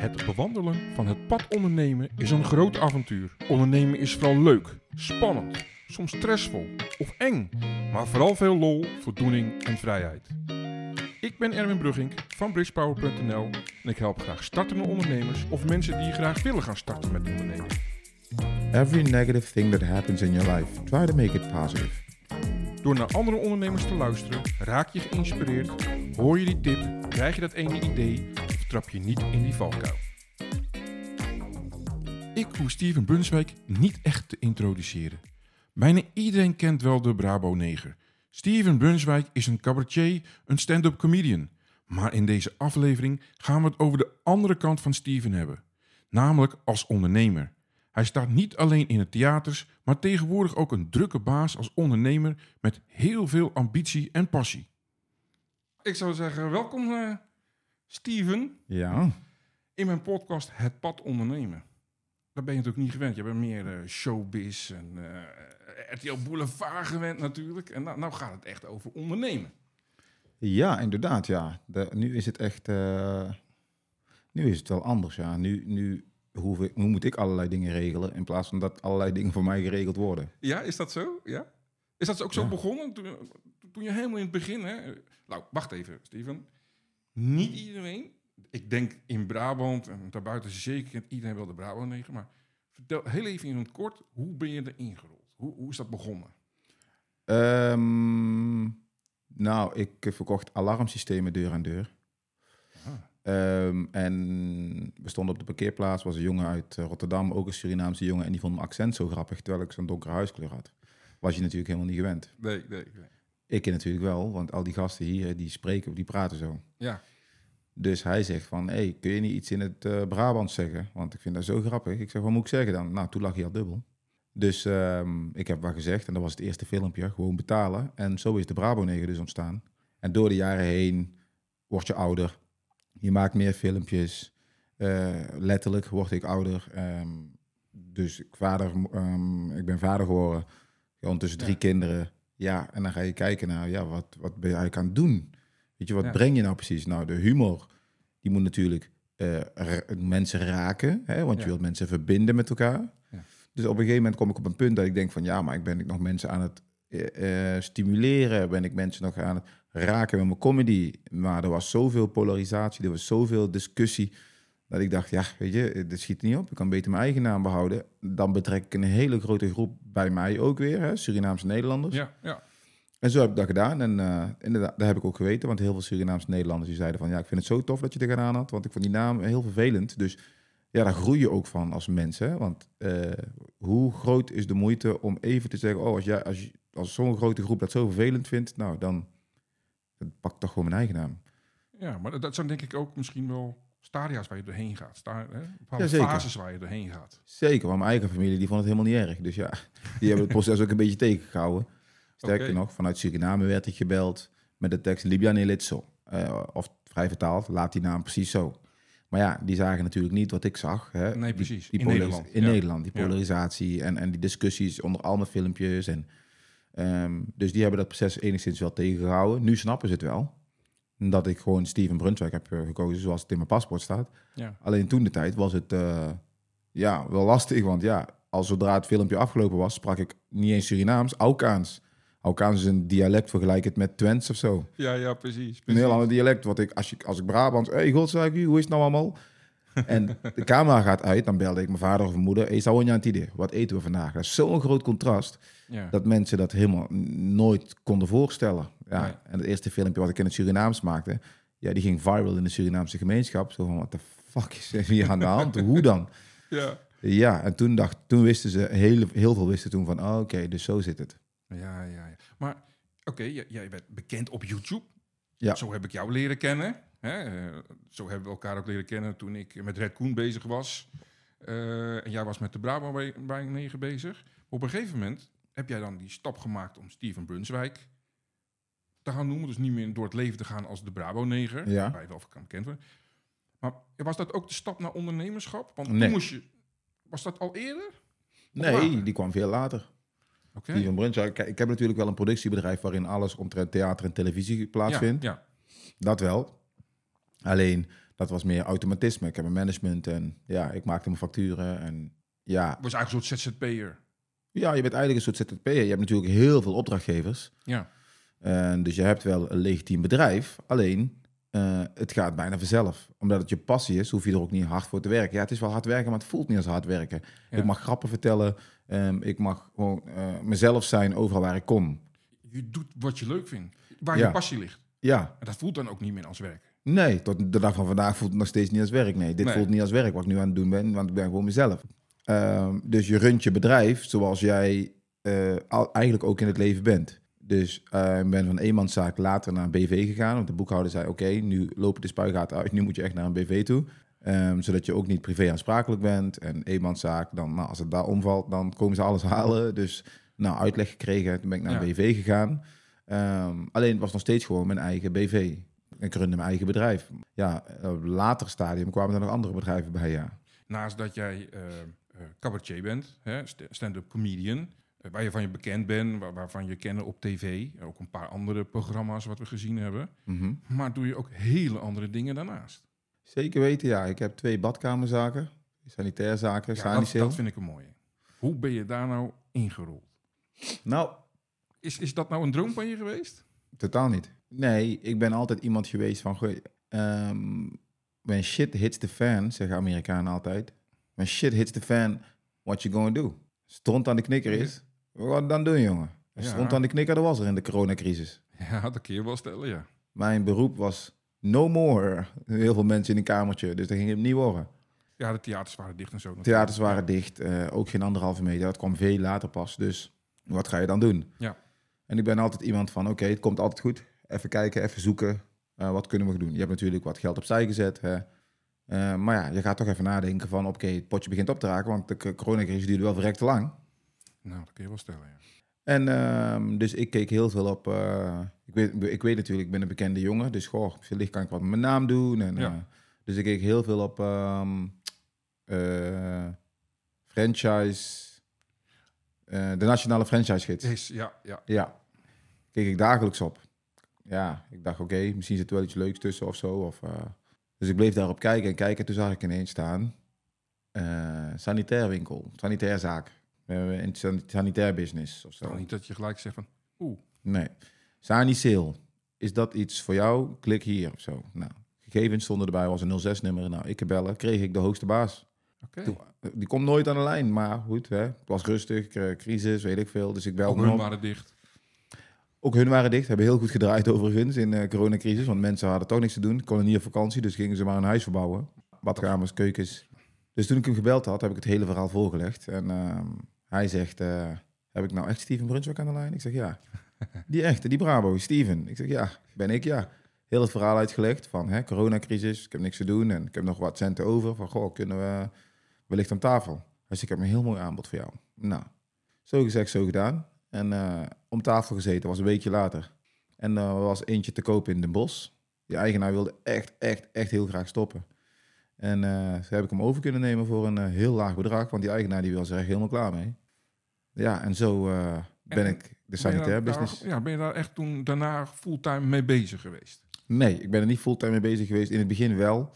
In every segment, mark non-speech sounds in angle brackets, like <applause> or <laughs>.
Het bewandelen van het pad ondernemen is een groot avontuur. Ondernemen is vooral leuk, spannend, soms stressvol of eng, maar vooral veel lol, voldoening en vrijheid. Ik ben Erwin Brugging van bridgepower.nl en ik help graag startende ondernemers of mensen die graag willen gaan starten met ondernemen. Every negative thing that happens in your life, try to make it positive. Door naar andere ondernemers te luisteren, raak je geïnspireerd, hoor je die tip, krijg je dat ene idee trap je niet in die valkuil. Ik hoef Steven Brunswijk niet echt te introduceren. Bijna iedereen kent wel de Brabo-neger. Steven Brunswijk is een cabaretier, een stand-up comedian. Maar in deze aflevering gaan we het over de andere kant van Steven hebben. Namelijk als ondernemer. Hij staat niet alleen in het theaters, maar tegenwoordig ook een drukke baas als ondernemer met heel veel ambitie en passie. Ik zou zeggen, welkom eh, Steven Ja, in mijn podcast Het Pad Ondernemen. Dat ben je natuurlijk niet gewend. Je bent meer eh, showbiz en eh RTL Boulevard gewend natuurlijk. En nou, nou gaat het echt over ondernemen. ja inderdaad, ja. De, nu is het echt... eh, nu is het wel anders, ja. Nu, nu, hoef ik, nu moet ik allerlei dingen regelen... in plaats van dat allerlei dingen voor mij geregeld worden. Ja, is dat zo? Ja? Is dat ook zo Ja. begonnen? Toen, toen je helemaal in het begin... Hè? Nou, wacht even, Steven. Niet iedereen... Ik denk in Brabant en daarbuiten zeker iedereen wel de Brabo-neger. Maar vertel heel even in het kort, hoe ben je erin gerold? Hoe, hoe is dat begonnen? Ehm, nou, ik verkocht alarmsystemen deur aan deur. Ah. Ehm, en we stonden op de parkeerplaats, was een jongen uit eh, Rotterdam, ook een Surinaamse jongen, en die vond mijn accent zo grappig, terwijl ik zo'n donkere huiskleur had. Was je natuurlijk helemaal niet gewend. Nee, nee, nee. Ik natuurlijk wel, want al die gasten hier, die spreken, die praten zo. Ja, Dus hij zegt van, hey, kun je niet iets in het eh Brabant zeggen? Want ik vind dat zo grappig. Ik zeg, wat moet ik zeggen dan? Nou, toen lag hij al dubbel. Dus ehm, ik heb wat gezegd en dat was het eerste filmpje, gewoon betalen. En zo is de Brabo-neger dus ontstaan. En door de jaren heen word je ouder. Je maakt meer filmpjes. Eh, letterlijk word ik ouder. Ehm, dus ik, vader, ehm, ik ben vader geworden. Gewoon tussen drie Ja. kinderen. Ja, en dan ga je kijken naar, ja, wat, wat ben je eigenlijk aan het doen? Weet je, wat Ja. breng je nou precies? Nou, de humor, die moet natuurlijk eh, mensen raken. Hè? Want Ja. je wilt mensen verbinden met elkaar. Ja. Dus op een gegeven moment kom ik op een punt dat ik denk van... ja, maar ik ben ik nog mensen aan het eh, eh, stimuleren? Ben ik mensen nog aan het raken met mijn comedy? Maar er was zoveel polarisatie, er was zoveel discussie... dat ik dacht, ja, weet je, dit schiet niet op. Ik kan beter mijn eigen naam behouden. Dan betrek ik een hele grote groep bij mij ook weer, hè? Surinaamse Nederlanders. ja, ja. En zo heb ik dat gedaan. En eh, inderdaad, dat heb ik ook geweten. Want heel veel Surinaamse Nederlanders die zeiden van... ja, ik vind het zo tof dat je dit gedaan had. Want ik vond die naam heel vervelend. Dus ja, daar groei je ook van als mens. Hè? Want eh, hoe groot is de moeite om even te zeggen... oh, als, jij, als, als zo'n grote groep dat zo vervelend vindt... nou, dan, pak ik toch gewoon mijn eigen naam. Ja, maar dat- dat zijn denk ik ook misschien wel stadia's waar je doorheen gaat. Sta, hè? Bepaalde fases waar je doorheen gaat. Zeker, want mijn eigen familie die vond het helemaal niet erg. Dus ja, die hebben het proces ook een beetje tegengehouden. Sterker nog, vanuit Suriname werd ik gebeld met de tekst Libyan Elitso. Eh, of vrij vertaald, laat die naam precies zo. Maar ja, die zagen natuurlijk niet wat ik zag. Hè? Nee, precies. Die, In Nederland, In ja. Nederland, die Ja. polarisatie en, en die discussies onder al mijn filmpjes. En, ehm, dus die hebben dat proces enigszins wel tegengehouden. Nu snappen ze het wel. Dat ik gewoon Steven Brunswijk heb eh, gekozen zoals het in mijn paspoort staat. Ja. Alleen toen de tijd was het eh, ja, wel lastig. Want ja, als zodra het filmpje afgelopen was, sprak ik niet eens Surinaams, Aukaans. Aukaans is een dialect vergelijkend met Twents of zo. Ja, ja, precies. Een heel ander dialect. Wat ik, als, je, als ik Brabant, hey, god zeg hoe is het nou allemaal? En de camera gaat uit, dan belde ik mijn vader of mijn moeder. Hey, Sawonya Antide, wat eten we vandaag? Dat is zo'n groot contrast Ja. dat mensen dat helemaal nooit konden voorstellen. Ja. En het eerste filmpje wat ik in het Surinaams maakte, ja, die ging viral in de Surinaamse gemeenschap. Zo van, wat de fuck is er hier aan de hand? <laughs> Hoe dan? ja. Ja, en toen, dacht, toen wisten ze, heel, heel veel wisten toen van, oh, oké, dus zo zit het. Ja, ja, ja. Maar oké, jij, jij bent bekend op YouTube. Ja. Zo heb ik jou leren kennen. Hè? Eh, zo hebben we elkaar ook leren kennen toen ik met Red Koen bezig was. Eh, en jij was met de bij 9 bezig. Op een gegeven moment heb jij dan die stap gemaakt om Steven Brunswijk te gaan noemen. Dus niet meer door het leven te gaan als de Brabo-neger. Ja. Waar je wel van bekend wordt. Maar was dat ook de stap naar ondernemerschap? Want Nee. toen moest je... Was dat al eerder? Nee, later? die kwam veel later. Oké. Steven Brunswijk, ik heb natuurlijk wel een productiebedrijf waarin alles omtrent theater en televisie plaatsvindt. Ja, ja. Dat wel. Alleen, Dat was meer automatisme. Ik heb een management en ja, ik maakte mijn facturen. En ja, was eigenlijk een soort ZZP'er. Ja, je bent eigenlijk een soort ZZP'er. Je hebt natuurlijk heel veel opdrachtgevers. Ja. En dus je hebt wel een legitiem bedrijf. Alleen, eh, het gaat bijna vanzelf. Omdat het je passie is, hoef je er ook niet hard voor te werken. Ja, het is wel hard werken, maar het voelt niet als hard werken. Ja. Ik mag grappen vertellen. ehm, ik mag gewoon eh, mezelf zijn overal waar ik kom. Je doet wat je leuk vindt. Waar Ja. je passie ligt. Ja, En dat voelt dan ook niet meer als werk. nee, tot de dag van vandaag voelt het nog steeds niet als werk. Nee, dit Nee. voelt niet als werk wat ik nu aan het doen ben, want ik ben gewoon mezelf. Ehm, dus je runt je bedrijf zoals jij eh, al, eigenlijk ook in het leven bent. Dus eh, ik ben van eenmanszaak later naar een BV gegaan. Want de boekhouder zei, oké, nu lopen de spuigaten uit. Nu moet je echt naar een BV toe. Ehm, zodat je ook niet privé aansprakelijk bent. En eenmanszaak, dan, nou, als het daar omvalt, dan komen ze alles <laughs> halen. Dus nou, uitleg gekregen. Toen ben ik naar een Ja. BV gegaan. Ehm, alleen het was nog steeds gewoon mijn eigen BV. Ik runde mijn eigen bedrijf. Ja, op later stadium kwamen er nog andere bedrijven bij, ja. Naast dat jij eh, cabaretier bent, stand-up comedian, eh, waar je van je bekend bent, waar- waarvan je kennen op tv, ook een paar andere programma's wat we gezien hebben. Mhm. Maar doe je ook hele andere dingen daarnaast. Zeker weten, ja. Ik heb twee badkamerzaken, sanitairzaken, Ja, dat, dat vind ik een mooie. Hoe ben je daar nou ingerold? Nou, Is, is dat nou een droom van je geweest? totaal niet. Nee, ik ben altijd iemand geweest van... ehm, when shit hits the fan, zeggen Amerikanen altijd. When shit hits the fan, what you gonna do? Stront aan de knikker is, wat dan doen, jongen? Ja. Stront aan de knikker, dat was er in de coronacrisis. <laughs> Ja, dat kun je wel stellen, ja. Mijn beroep was no more. Heel veel mensen in een kamertje, dus dat ging het niet worden. Ja, de theaters waren dicht en zo. natuurlijk. Theaters waren dicht, eh, ook geen anderhalve meter. Dat kwam veel later pas. Dus wat ga je dan doen? Ja. En ik ben altijd iemand van, oké, het komt altijd goed. Even kijken, even zoeken. Eh, wat kunnen we doen? Je hebt natuurlijk wat geld opzij gezet. Hè? Eh, maar ja, je gaat toch even nadenken van, oké, het potje begint op te raken. Want de coronacrisis duurde wel verrekt te lang. Nou, dat kun je wel stellen, ja. En ehm, dus ik keek heel veel op... eh, ik, weet, ik weet natuurlijk, ik ben een bekende jongen. Dus goh, wellicht kan ik wat met mijn naam doen. En, Ja. dus ik keek heel veel op ehm, eh, franchise... de Nationale Franchise Gids. Is, ja, ja. Ja, keek ik dagelijks op. Ja, ik dacht, oké, misschien zit er wel iets leuks tussen of zo. Of, eh, dus ik bleef daarop kijken en kijken. Toen zag ik ineens staan, eh sanitair winkel, sanitair zaak. Eh, in sanitair business of zo. Niet dat je gelijk zegt van, oeh, Nee. Saniceel, is dat iets voor jou? Klik hier of zo. Nou, gegevens stonden erbij, was een 06-nummer. Nou, ik bellen, kreeg ik de hoogste baas. Toen- Die komt nooit aan de lijn, maar goed, hè. het was rustig, eh, crisis, weet ik veel. Dus ik belde hem op. waren dicht. Ook hun waren dicht, hebben heel goed gedraaid overigens in de coronacrisis. Want mensen hadden toch niks te doen, konden niet op vakantie, dus gingen ze maar een huis verbouwen. Badkamers, keukens. Dus toen ik hem gebeld had, heb ik het hele verhaal voorgelegd. En ehm, hij zegt, eh, heb ik nou echt Steven Brunswijk aan de lijn? Ik zeg, ja. <laughs> Die echte, die Bravo, Steven. Ik zeg, ja, ben ik, ja. Heel het verhaal uitgelegd van hè, coronacrisis, ik heb niks te doen en ik heb nog wat centen over. Van, goh, kunnen we wellicht aan tafel? Zegt, ik heb een heel mooi aanbod voor jou. Nou, zo gezegd, zo gedaan. En eh, om tafel gezeten, was een weekje later. En eh, er was eentje te koop in Den Bosch. Die eigenaar wilde echt, echt, echt heel graag stoppen. En zo heb ik hem over kunnen nemen voor een heel laag bedrag. Want die eigenaar die was er echt helemaal klaar mee. Ja, en zo ben En ik de sanitair daar- business... Ja, ben je daar echt toen daarna fulltime mee bezig geweest? Nee, ik ben er niet fulltime mee bezig geweest. In het begin wel,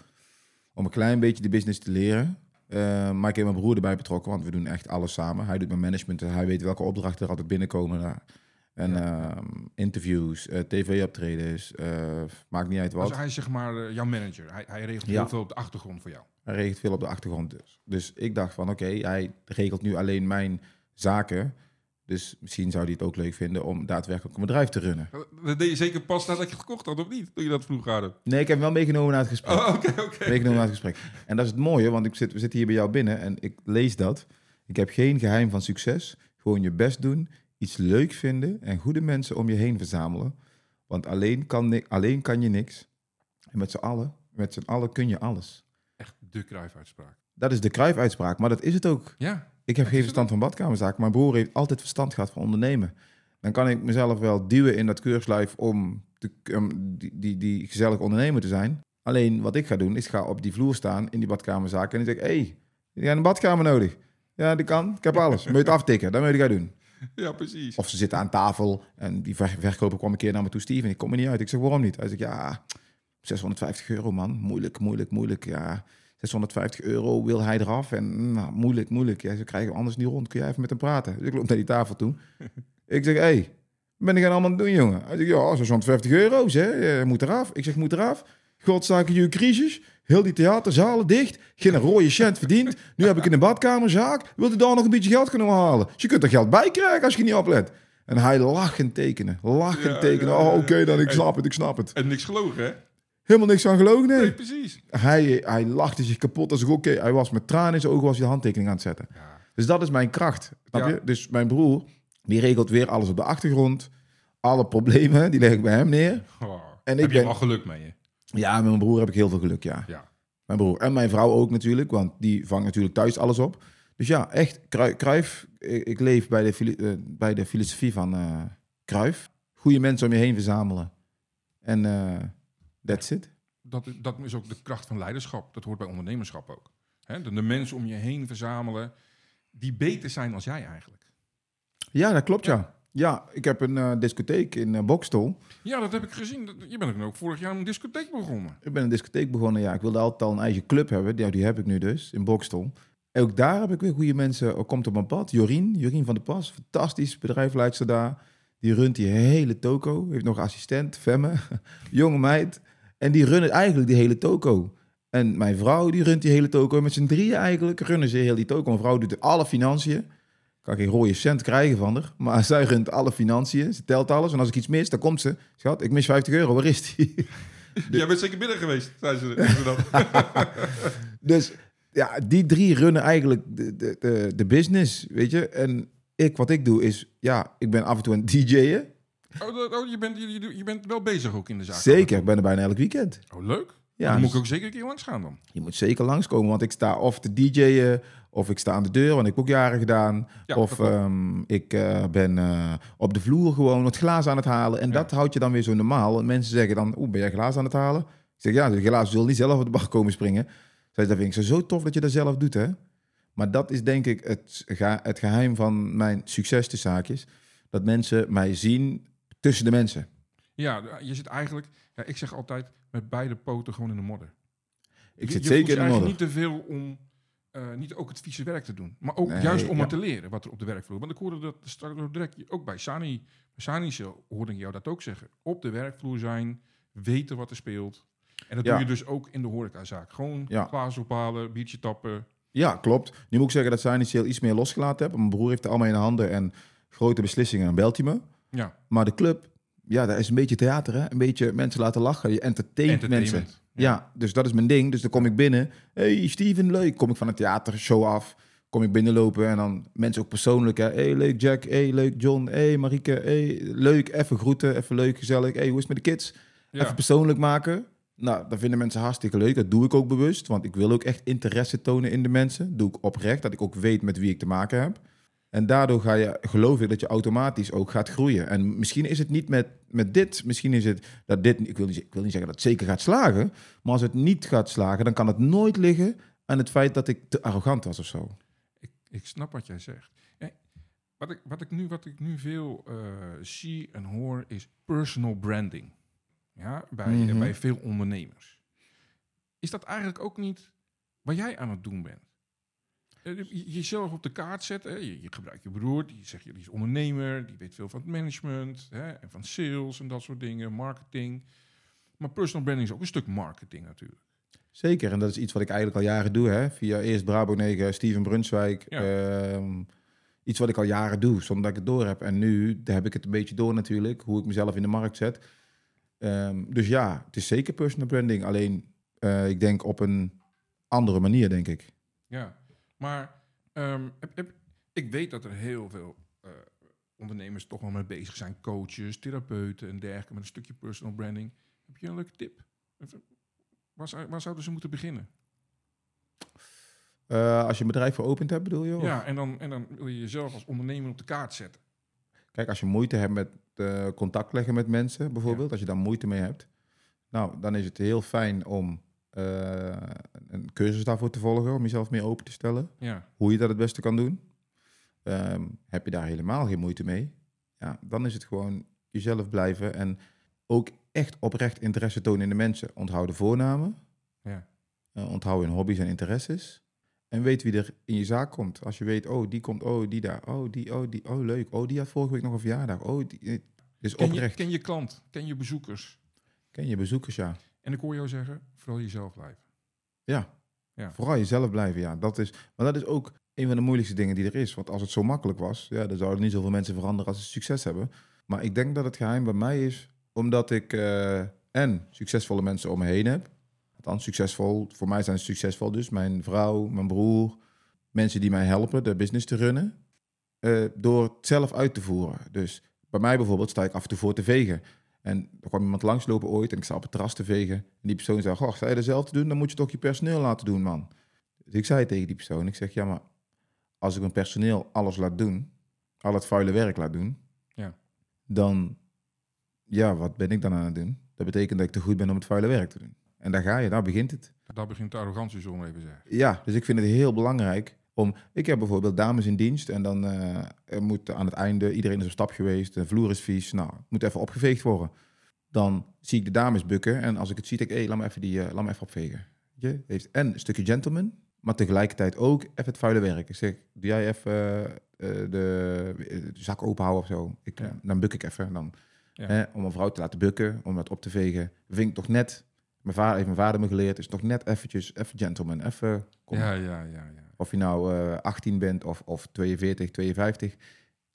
om een klein beetje de business te leren. Eh, maar ik heb mijn broer erbij betrokken, want we doen echt alles samen. Hij doet mijn management, en hij weet welke opdrachten er altijd binnenkomen. daar. En ehm, interviews, eh, tv-optredens, eh, maakt niet uit wat. Dus hij is zeg maar eh, jouw manager. Hij, hij regelt Ja. heel veel op de achtergrond voor jou. Hij regelt veel op de achtergrond dus. Dus ik dacht van, oké, hij regelt nu alleen mijn zaken. Dus misschien zou hij het ook leuk vinden om daadwerkelijk een bedrijf te runnen. Dat deed je zeker pas nadat je het gekocht had, of niet? Toen je dat vroeg hadden. Nee, ik heb hem wel meegenomen naar het gesprek. Oh, oké, oké. meegenomen naar het gesprek. En dat is het mooie, want ik zit, we zitten hier bij jou binnen en ik lees dat. Ik heb geen geheim van succes. Gewoon je best doen, iets leuk vinden en goede mensen om je heen verzamelen. Want alleen kan, alleen kan je niks. En met z'n allen, met z'n allen kun je alles. Echt de Cruijff-uitspraak. Dat is de Cruijff-uitspraak, maar dat is het ook. Ja, Ik heb geen verstand van badkamerzaken. Mijn broer heeft altijd verstand gehad van ondernemen. Dan kan ik mezelf wel duwen in dat keurslijf om te, die, die, die gezellig ondernemer te zijn. Alleen wat ik ga doen, is ga op die vloer staan in die badkamerzaken en ik zeg, hé, hey, je hebt een badkamer nodig. Ja, dat kan. Ik heb alles. Moet je het aftikken? Dat moet je gaan doen. ja precies. Of ze zitten aan tafel en die ver- verkoper kwam een keer naar me toe, Steven, ik kom er niet uit. Ik zeg, waarom niet? Hij zegt, ja, 650 euro, man. Moeilijk, moeilijk, moeilijk. Ja, 650 euro wil hij eraf. En nou, moeilijk, moeilijk. Ja, ze krijgen anders niet rond. Kun jij even met hem praten? Dus ik loop naar die tafel toe. <laughs> ik zeg, hé, hey, ben ik aan allemaal doen, jongen? Hij zegt, ja, 650 euro's, hè. Je moet eraf. Ik zeg, moet eraf. Godzaken je crisis. Heel die theaterzalen dicht. Geen rode cent verdiend. Nu heb ik in een badkamerzaak. Wilt u daar nog een beetje geld kunnen halen? Dus je kunt er geld bij krijgen als je niet oplet. En hij lachend tekenen. Lachend Ja, tekenen. ja, oh, oké dan. Ik snap het, ik snap het. En niks gelogen, hè? Helemaal niks aan gelogen, nee. Nee, precies. Hij, hij lachte zich kapot. als ik oké. Hij was met tranen in zijn ogen was hij de handtekening aan het zetten. Ja. Dus dat is mijn kracht. Snap je? Dus mijn broer, die regelt weer alles op de achtergrond. Alle problemen, die leg ik bij hem neer. Oh, En heb ik je ben- wel geluk mee, hè? Ja, met mijn broer heb ik heel veel geluk, ja. Ja. Mijn broer. En mijn vrouw ook natuurlijk, want die vangt natuurlijk thuis alles op. Dus ja, echt, Cruijff. Ik, leef bij de, eh, bij de filosofie van eh Cruijff. Goede mensen om je heen verzamelen. En eh that's it. Dat, dat is ook de kracht van leiderschap. Dat hoort bij ondernemerschap ook. Hè? De, de mensen om je heen verzamelen die beter zijn als jij eigenlijk. Ja, dat klopt, ja. Ja, ik heb een eh, discotheek in uh, Bokstol. Ja, dat heb ik gezien. Je bent ook vorig jaar een discotheek begonnen. Ik ben een discotheek begonnen, ja. Ik wilde altijd al een eigen club hebben. Die, die heb ik nu dus, in Bokstol. En ook daar heb ik weer goede mensen. Ook komt op mijn pad. Jorien, Jorien van der Pas. Fantastisch bedrijfsleidster daar. Die runt die hele toko. Heeft nog assistent, Femme. <laughs> Jonge meid. En die runnen eigenlijk die hele toko. En mijn vrouw, die runt die hele toko. Met z'n drieën eigenlijk runnen ze heel die toko. Mijn vrouw doet alle financiën. Kan geen rode cent krijgen van haar. Maar <laughs> zij runt alle financiën. Ze telt alles. En als ik iets mis, dan komt ze. Schat, ik mis 50 euro. Waar is die? <laughs> <laughs> Jij bent zeker binnen geweest, zei ze. Dus ja, die drie runnen eigenlijk de, de, de, de business, weet je. En ik, wat ik doe is, ja, ik ben af en toe het DJ'en. Oh, oh, je, bent, je, je- bent wel bezig ook in de zaak. Zeker, ik ben er bijna elk weekend. Oh, leuk. Ja, dan moet dus ik ook zeker een keer langs gaan dan. je moet zeker langskomen, want ik sta of te DJ'en, of ik sta aan de deur, want ik heb ook jaren gedaan. Ja, of ehm, ik eh, ben eh, op de vloer gewoon wat glazen aan het halen. En Ja. dat houdt je dan weer zo normaal. En mensen zeggen dan, oeh, ben jij glazen aan het halen? Ik zeg, ja, de glazen zullen niet zelf op de bar komen springen. Zij dat vind ik zo tof dat je dat zelf doet, hè? Maar dat is denk ik het, ge- het geheim van mijn succes te zaakjes. Dat mensen mij zien tussen de mensen. Ja, je zit eigenlijk, ja, ik zeg altijd, met beide poten gewoon in de modder. Ik zit je zeker in de modder. eigenlijk niet te veel om, eh, niet ook het vieze werk te doen. Maar ook Nee, juist om ja. het te leren wat er op de werkvloer. Want ik hoorde dat straks direct, ook bij Sani, bij Sani hoorde ik jou dat ook zeggen. Op de werkvloer zijn, weten wat er speelt. En dat Ja. doe je dus ook in de horecazaak. Gewoon Ja. glazen ophalen, biertje tappen. Ja, klopt. Nu moet ik zeggen dat heel iets meer losgelaten hebben. Mijn broer heeft het allemaal in de handen en grote beslissingen, dan belt hij me. Ja, Maar de club, ja, dat is een beetje theater, hè? Een beetje mensen laten lachen. Je entertaint mensen. entertainment. Ja. dus dat is mijn ding. Dus dan kom ik binnen. Hey Steven, leuk. Kom ik van een theatershow af. Kom ik binnenlopen en dan mensen ook persoonlijk. Hè? Hey, leuk Jack. Hey, leuk John. Hey, Marieke. Hey, leuk. Even groeten. Even leuk, gezellig. Hey, hoe is het met de kids? Ja. Even persoonlijk maken. Nou, dat vinden mensen hartstikke leuk. Dat doe ik ook bewust. Want ik wil ook echt interesse tonen in de mensen. Dat doe ik oprecht. Dat ik ook weet met wie ik te maken heb. En daardoor ga je, geloof ik dat je automatisch ook gaat groeien. En misschien is het niet met, met dit. Misschien is het dat dit. Ik wil, niet, ik wil niet zeggen dat het zeker gaat slagen. Maar als het niet gaat slagen, dan kan het nooit liggen aan het feit dat ik te arrogant was of zo. Ik, ik snap wat jij zegt. Wat, ik, wat, ik nu, wat ik nu veel eh, zie en hoor is personal branding. Ja, bij, Mhm. bij veel ondernemers. Is dat eigenlijk ook niet wat jij aan het doen bent? Eh, je- Jezelf op de kaart zetten. hè. Je, je gebruikt je broer, die zegt je die is ondernemer, die weet veel van het management hè, en van sales en dat soort dingen, marketing. Maar personal branding is ook een stuk marketing natuurlijk. Zeker, en dat is iets wat ik eigenlijk al jaren doe. Hè? Via eerst Brabo 9, Steven Brunswijk. Ja. Ehm, iets wat ik al jaren doe, zonder dat ik het door heb. En nu heb ik het een beetje door natuurlijk, hoe ik mezelf in de markt zet. Ehm, dus ja, het is zeker personal branding. Alleen, eh, ik denk op een andere manier, denk ik. Ja, maar ehm, heb, heb- ik weet dat er heel veel eh, ondernemers toch wel mee bezig zijn. Coaches, therapeuten en dergelijke met een stukje personal branding. Heb je een leuke tip? Even, Waar, zou- waar zouden ze moeten beginnen? Eh, als je een bedrijf veropend hebt, bedoel je? Of- Ja, en dan, en dan wil je jezelf als ondernemer op de kaart zetten. Kijk, als je moeite hebt met eh, contact leggen met mensen, bijvoorbeeld, als je daar moeite mee hebt, nou, dan is het heel fijn om eh, een cursus daarvoor te volgen, om jezelf meer open te stellen. Ja, Hoe je dat het beste kan doen. Ehm, heb je daar helemaal geen moeite mee, ja, dan is het gewoon jezelf blijven en ook echt oprecht interesse tonen in de mensen. Onthoud de voornamen. Ja. Eh, onthoud hun hobby's en interesses. En weet wie er in je zaak komt. Als je weet, oh, die komt, oh, die daar. Oh, die, oh, die, oh, leuk. Oh, die had vorige week nog een verjaardag. Oh, die. eh, Dus Ken je, oprecht. ken je klant, ken je bezoekers. Ken je bezoekers, ja. En ik hoor jou zeggen, vooral jezelf blijven. Ja. Ja. Vooral jezelf blijven, ja. Dat is, maar dat is ook een van de moeilijkste dingen die er is. Want als het zo makkelijk was, ja, dan zouden niet zoveel mensen veranderen als ze succes hebben. Maar ik denk dat het geheim bij mij is, omdat ik eh, en succesvolle mensen om me heen heb. Althans, succesvol. Voor mij zijn ze succesvol dus. Mijn vrouw, mijn broer, mensen die mij helpen de business te runnen. eh, door het zelf uit te voeren. Dus bij mij bijvoorbeeld sta ik af en toe voor te vegen. En er kwam iemand langslopen ooit en ik sta op het terras te vegen. En die persoon zei, goh, sta je dat zelf te doen? Dan moet je toch je personeel laten doen, man. Dus ik zei tegen die persoon, ik zeg, ja, maar als ik mijn personeel alles laat doen, al het vuile werk laat doen, Ja. dan, ja, wat ben ik dan aan het doen? Dat betekent dat ik te goed ben om het vuile werk te doen. En daar ga je, daar begint het. Daar begint de arrogantie, zullen we even zeggen. Ja, dus ik vind het heel belangrijk om... Ik heb bijvoorbeeld dames in dienst en dan eh, er moet aan het einde... Iedereen is op stap geweest, de vloer is vies. Nou, moet even opgeveegd worden. Dan zie ik de dames bukken en als ik het zie, denk ik... Hé, laat me even die, eh, laat me even opvegen. Je heeft en een stukje gentleman, maar tegelijkertijd ook even het vuile werk. Ik zeg, doe jij even eh, de, de zak openhouden of zo? Ik, Ja. Dan buk ik even. Dan, Ja. hè, om een vrouw te laten bukken, om dat op te vegen. Vind ik toch net... Mijn vader heeft mijn vader me geleerd, is toch net eventjes, even gentleman, even... Kom, Ja, ja, ja, ja. Of je nou eh 18 bent of, of 42, 52.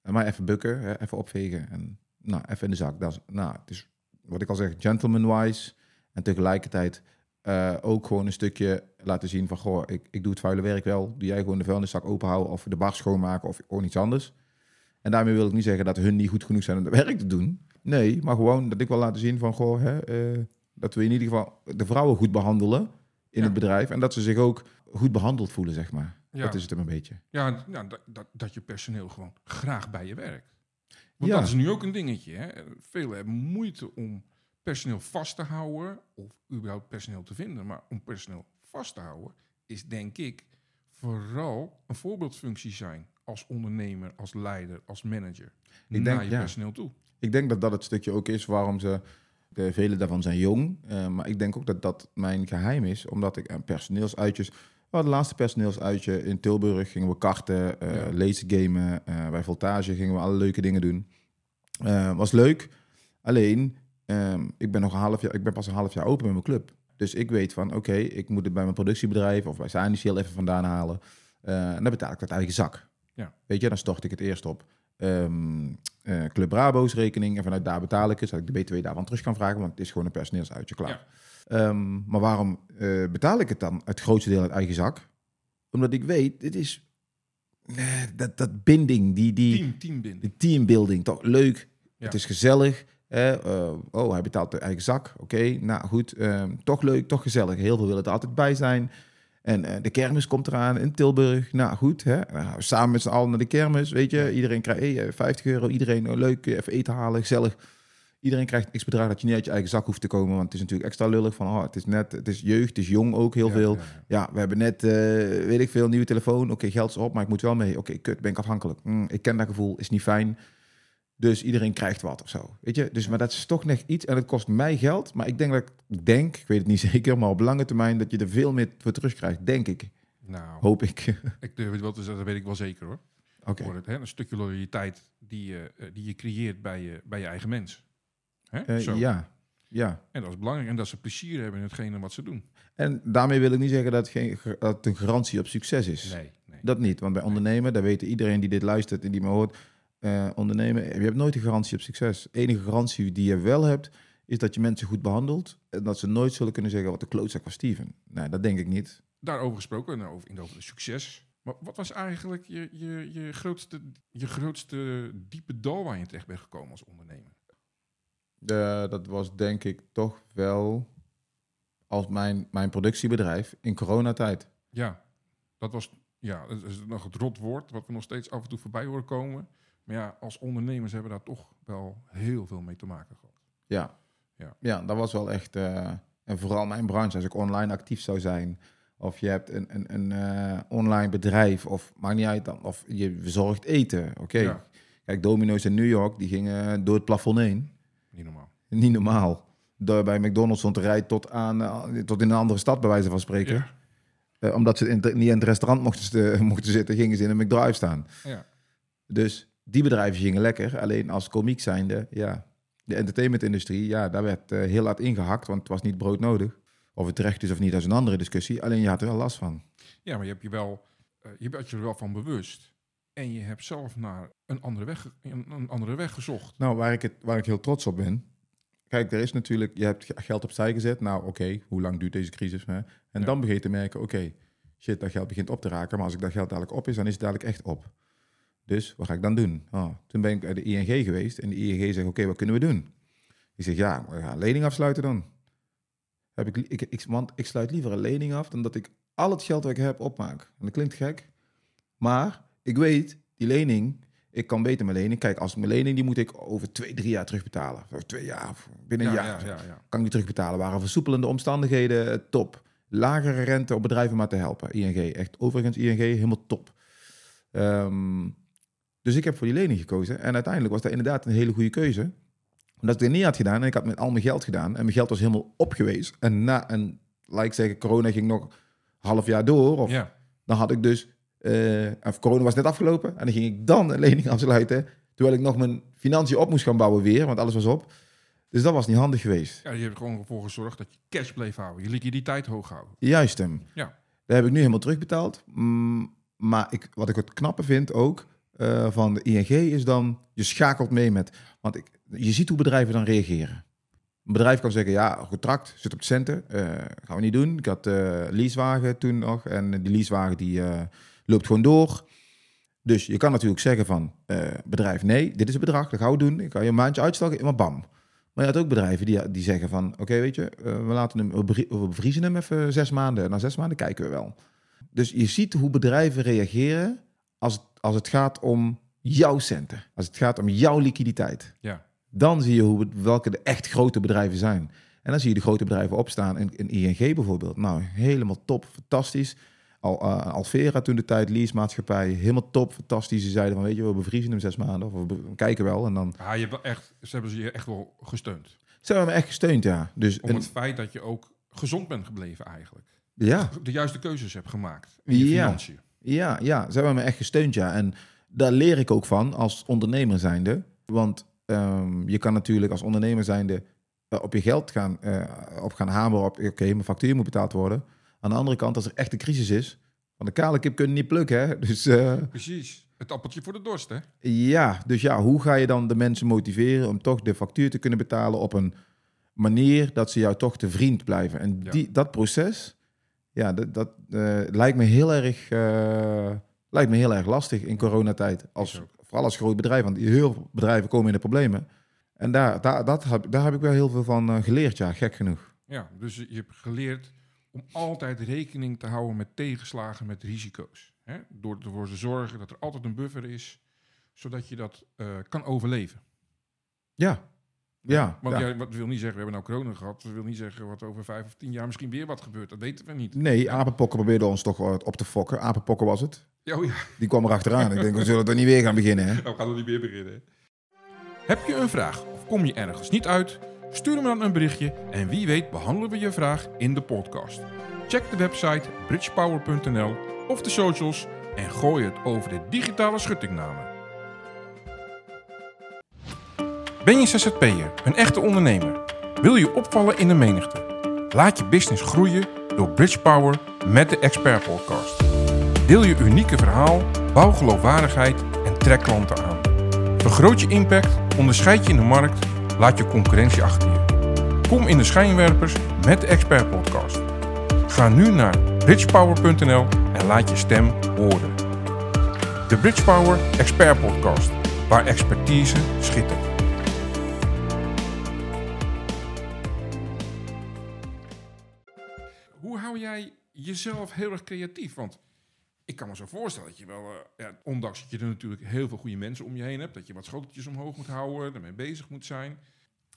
En maar even bukken, hè, even opvegen. En nou, even in de zak. Dat is, nou, het is wat ik al zeg, gentleman-wise. En tegelijkertijd eh, ook gewoon een stukje laten zien van... Goh, ik, ik doe het vuile werk wel. Doe jij gewoon de vuilniszak openhouden of de bar schoonmaken of gewoon iets anders. En daarmee wil ik niet zeggen dat hun niet goed genoeg zijn om het <laughs> werk te doen. Nee, maar gewoon dat ik wil laten zien van... Goh, hè, eh, dat we in ieder geval de vrouwen goed behandelen in Ja. het bedrijf. En dat ze zich ook goed behandeld voelen, zeg maar. Ja. Dat is het hem een beetje. Ja, ja dat, dat, dat je personeel gewoon graag bij je werkt. Want Ja. dat is nu ook een dingetje. Hè? Velen hebben moeite om personeel vast te houden, of überhaupt personeel te vinden. Maar om personeel vast te houden, is denk ik vooral een voorbeeldfunctie zijn als ondernemer, als leider, als manager. Ik naar denk, je ja. personeel toe. Ik denk dat dat het stukje ook is waarom ze... De vele daarvan zijn jong. eh, maar ik denk ook dat dat mijn geheim is. Omdat ik een personeelsuitjes... Oh, de laatste personeelsuitje in Tilburg gingen we karten, eh Ja. laser gamen. eh, bij Voltage gingen we alle leuke dingen doen. Eh, was leuk. Alleen, ehm, ik, ben nog een half jaar, ik ben pas een half jaar open met mijn club. Dus ik weet van, oké, ik moet het bij mijn productiebedrijf of bij Saniciel even vandaan halen. En dan betaal ik dat eigen zak. Ja. Weet je, dan stort ik het eerst op ehm, eh, Club Brabo's rekening. En vanuit daar betaal ik het, zodat ik de BTW daarvan terug kan vragen. Want het is gewoon een personeelsuitje, klaar. Ja. Ehm, maar waarom eh, betaal ik het dan het grootste deel uit eigen zak? Omdat ik weet, dit is eh, dat, dat binding, die, die, Team, teambinden. de teambuilding, toch leuk. Ja. Het is gezellig. Eh, oh, hij betaalt de eigen zak. Oké, nou goed. ehm, toch leuk, toch gezellig. Heel veel willen er altijd bij zijn. En de kermis komt eraan in Tilburg. Nou goed, hè? Samen met z'n allen naar de kermis. Weet je, iedereen krijgt hey, eh, 50 euro. Iedereen oh, leuk, even eten halen, gezellig. Iedereen krijgt x bedrag dat je niet uit je eigen zak hoeft te komen. Want het is natuurlijk extra lullig van, oh, het is net, het is jeugd, het is jong ook heel Ja, veel. ja, we hebben net, eh, weet ik veel, nieuwe telefoon. Oké, geld is op, maar ik moet wel mee. Oké, kut, ben ik afhankelijk. Mm, ik ken dat gevoel, is niet fijn. Dus iedereen krijgt wat of zo. Weet je? Dus, maar dat is toch net iets en het kost mij geld. Maar ik denk dat ik denk, ik weet het niet <laughs> zeker, maar op lange termijn dat je er veel meer voor terugkrijgt, denk ik. Nou, Hoop ik. <laughs> ik durf het wel te zeggen, dat weet ik wel zeker hoor. Oké. Voor het, hè, een stukje loyaliteit die je, eh, die je creëert bij je, bij je eigen mensen. Hè? Eh, Zo. ja, ja. En dat is belangrijk. En dat ze plezier hebben in hetgene wat ze doen. En daarmee wil ik niet zeggen dat het, geen, dat het een garantie op succes is. Nee, nee. Dat niet, want bij ondernemen, daar weet iedereen die dit luistert en die me hoort, eh, ondernemen, je hebt nooit een garantie op succes. De enige garantie die je wel hebt, is dat je mensen goed behandelt en dat ze nooit zullen kunnen zeggen wat de klootzak was Steven. Nee, dat denk ik niet. Daarover gesproken, nou, over, in over de succes. Maar wat was eigenlijk je, je, je, grootste, je grootste diepe dal waar je terecht bent gekomen als ondernemer? De, dat was denk ik toch wel als mijn, mijn productiebedrijf in coronatijd. Ja, dat was ja, dat is nog het rotwoord wat we nog steeds af en toe voorbij horen komen. Maar ja, als ondernemers hebben daar toch wel heel veel mee te maken gehad. Ja. Ja. ja, dat was wel echt. eh, en vooral mijn branche, als ik online actief zou zijn. Of je hebt een, een, een eh, online bedrijf, of maakt niet uit dan. Of je verzorgt eten. Oké. Ja. Kijk, Domino's in New York, die gingen door het plafond heen. Niet normaal. Niet normaal. door bij McDonald's stond te rijden tot, aan, eh, tot in een andere stad, bij wijze van spreken. Ja. Eh, omdat ze in, niet in het restaurant mochten, st- mochten zitten, gingen ze in een McDrive staan. Ja. Dus die bedrijven gingen lekker. Alleen als komiek zijnde, ja, de entertainmentindustrie, ja, daar werd eh, heel hard ingehakt, want het was niet broodnodig. Of het terecht is of niet, dat is een andere discussie. Alleen je had er wel last van. ja, maar je hebt je wel, eh, je bent je er wel van bewust. En je hebt zelf naar een andere weg, een, andere weg gezocht. Nou, waar ik, het, waar ik heel trots op ben. Kijk, er is natuurlijk, je hebt ge- geld opzij gezet. Nou, oké, hoe lang duurt deze crisis? Hè? En Ja. dan begin je te merken, oké, shit, dat geld begint op te raken. Maar als ik dat geld dadelijk op is, dan is het dadelijk echt op. Dus wat ga ik dan doen? Oh, toen ben ik bij de ING geweest en de ING zegt, oké, wat kunnen we doen? Ik zeg, ja, we gaan een lening afsluiten dan. Heb ik, ik, ik, want ik sluit liever een lening af dan dat ik al het geld dat ik heb opmaak. En dat klinkt gek, maar ik weet, die lening, ik kan beter mijn lening. Kijk, als mijn lening, die moet ik over twee, drie jaar terugbetalen. Of twee jaar, of binnen een ja, jaar. ja, ja, ja. Kan ik die terugbetalen. Waren versoepelende omstandigheden, eh, top. Lagere rente op bedrijven maar te helpen. ING, echt overigens ING, helemaal top. Ehm, dus ik heb voor die lening gekozen. En uiteindelijk was dat inderdaad een hele goede keuze. Omdat ik het niet had gedaan en ik had met al mijn geld gedaan. En mijn geld was helemaal opgewezen. En na, en laat ik zeggen, corona ging nog een half jaar door. Of dan had ik dus, of corona was net afgelopen en dan ging ik dan een lening <laughs> afsluiten, terwijl ik nog mijn financiën op moest gaan bouwen weer, want alles was op. Dus dat was niet handig geweest. Ja, je hebt er gewoon voor gezorgd dat je cash bleef houden. Je liquiditeit hoog houden. Juist hem. Ja. Dat heb ik nu helemaal terugbetaald. Mm, maar ik, wat ik het knappe vind ook eh, van de ING is dan, je schakelt mee met, want ik, je ziet hoe bedrijven dan reageren. Een bedrijf kan zeggen, ja, contract, zit op de centen, eh, gaan we niet doen. Ik had eh leasewagen toen nog en die leasewagen die loopt gewoon door. Dus je kan natuurlijk zeggen van, eh, bedrijf, nee, dit is het bedrag, dat gaan we doen. Ik kan je een maandje uitstellen, maar bam. Maar je had ook bedrijven die, die zeggen van, oké, weet je, eh, we, laten hem, we bevrie- we bevriezen hem even zes maanden. En na zes maanden kijken we wel. Dus je ziet hoe bedrijven reageren als het, als het gaat om jouw centen. Als het gaat om jouw liquiditeit. Ja. Dan zie je hoe, welke de echt grote bedrijven zijn. En dan zie je de grote bedrijven opstaan. In, in ING bijvoorbeeld. Nou, helemaal top, fantastisch. Al, uh, Alvera toen de tijd, leasemaatschappij, helemaal top, fantastisch. Ze zeiden van, weet je, we bevriezen hem zes maanden. Of we kijken wel. En dan... Ah, je hebt echt, ze hebben ze je echt wel gesteund. Ze hebben me echt gesteund, ja. Dus, Om en- het feit dat je ook gezond bent gebleven eigenlijk. ja, De juiste keuzes hebt gemaakt. In je Ja. financiën. Ja, ja, ze hebben me echt gesteund, ja. En daar leer ik ook van als ondernemer zijnde. Want ehm, je kan natuurlijk als ondernemer zijnde eh, op je geld gaan, eh, op gaan hameren op... Oké, mijn factuur moet betaald worden. Aan de andere kant, als er echt een crisis is... van de kale kip kun je niet plukken, hè. <laughs> Dus eh, Precies. Het appeltje voor de dorst, hè? ja, dus ja, hoe ga je dan de mensen motiveren... om toch de factuur te kunnen betalen op een manier... dat ze jou toch te vriend blijven. En Ja. die, dat proces, ja, dat, dat eh, lijkt me heel erg... eh, lijkt me heel erg lastig in coronatijd. Als, vooral als groot bedrijf, want heel veel bedrijven komen in de problemen. En daar, daar, dat heb, daar heb ik wel heel veel van geleerd, ja, gek genoeg. Ja, dus je hebt geleerd om altijd rekening te houden met tegenslagen, met risico's. Hè? Door ervoor te zorgen dat er altijd een buffer is, zodat je dat eh, kan overleven. Ja, ja. Want ja. wat wil niet zeggen, we hebben nou corona gehad. Dat wil niet zeggen wat over vijf of tien jaar misschien weer wat gebeurt. Dat weten we niet. Nee, apenpokken probeerden ons toch wat op te fokken. Apenpokken was het. Oh ja, Die kwam er achteraan. ik denk, we zullen er niet weer gaan beginnen, hè? <laughs> nou, we gaan er niet meer beginnen. Heb je een vraag of kom je ergens niet uit? Stuur me dan een berichtje en wie weet behandelen we je vraag in de podcast. Check de website bridgepower.nl of de socials en gooi het over de digitale schuttingnamen. Ben je ZZP'er, een echte ondernemer? Wil je opvallen in de menigte? Laat je business groeien door Bridgepower met de Expert Podcast. Deel je unieke verhaal, bouw geloofwaardigheid en trek klanten aan. Vergroot je impact, onderscheid je in de markt, laat je concurrentie achter je. Kom in de schijnwerpers met de Expert Podcast. Ga nu naar bridgepower.nl en laat je stem horen. De Bridgepower Expert Podcast, waar expertise schittert. Hoe hou jij jezelf heel erg creatief? Want ik kan me zo voorstellen dat je wel, eh, ja, ondanks dat je er natuurlijk heel veel goede mensen om je heen hebt, dat je wat schoteltjes omhoog moet houden, ermee bezig moet zijn,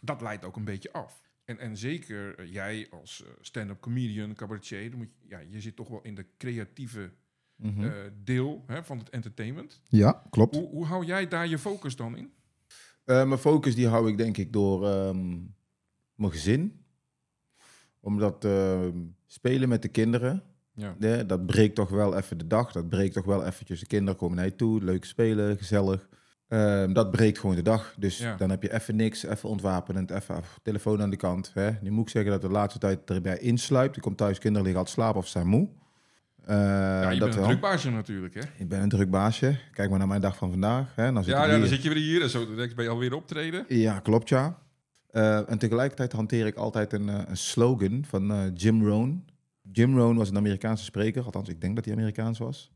dat leidt ook een beetje af. En, en zeker eh, jij als eh, stand-up comedian, cabaretier, dan moet je, ja, je zit toch wel in de creatieve Mhm. deel hè, van het entertainment. ja, klopt. Hoe, hoe hou jij daar je focus dan in? Mijn focus die hou ik denk ik door ehm, mijn gezin. Omdat eh, spelen met de kinderen, Ja. dat breekt toch wel even de dag. Dat breekt toch wel eventjes. De kinderen komen naar je toe, leuk spelen, gezellig. Ehm, dat breekt gewoon de dag. Dus Ja. dan heb je even niks, even ontwapenend, even af, telefoon aan de kant. Hè. Nu moet ik zeggen dat de laatste tijd erbij insluipt. Ik kom thuis, kinderen liggen al slapen of zijn moe. Eh, ja, je dat bent een wel. drukbaasje natuurlijk, hè? Ik ben een druk baasje. Kijk maar naar mijn dag van vandaag. Hè. Dan zit Ja, ja, dan hier. zit je weer hier en zo ben je alweer optreden. Ja, klopt ja. Eh, en tegelijkertijd hanteer ik altijd een, eh, een slogan van Jim Rohn. Jim Rohn was een Amerikaanse spreker, althans ik denk dat hij Amerikaans was.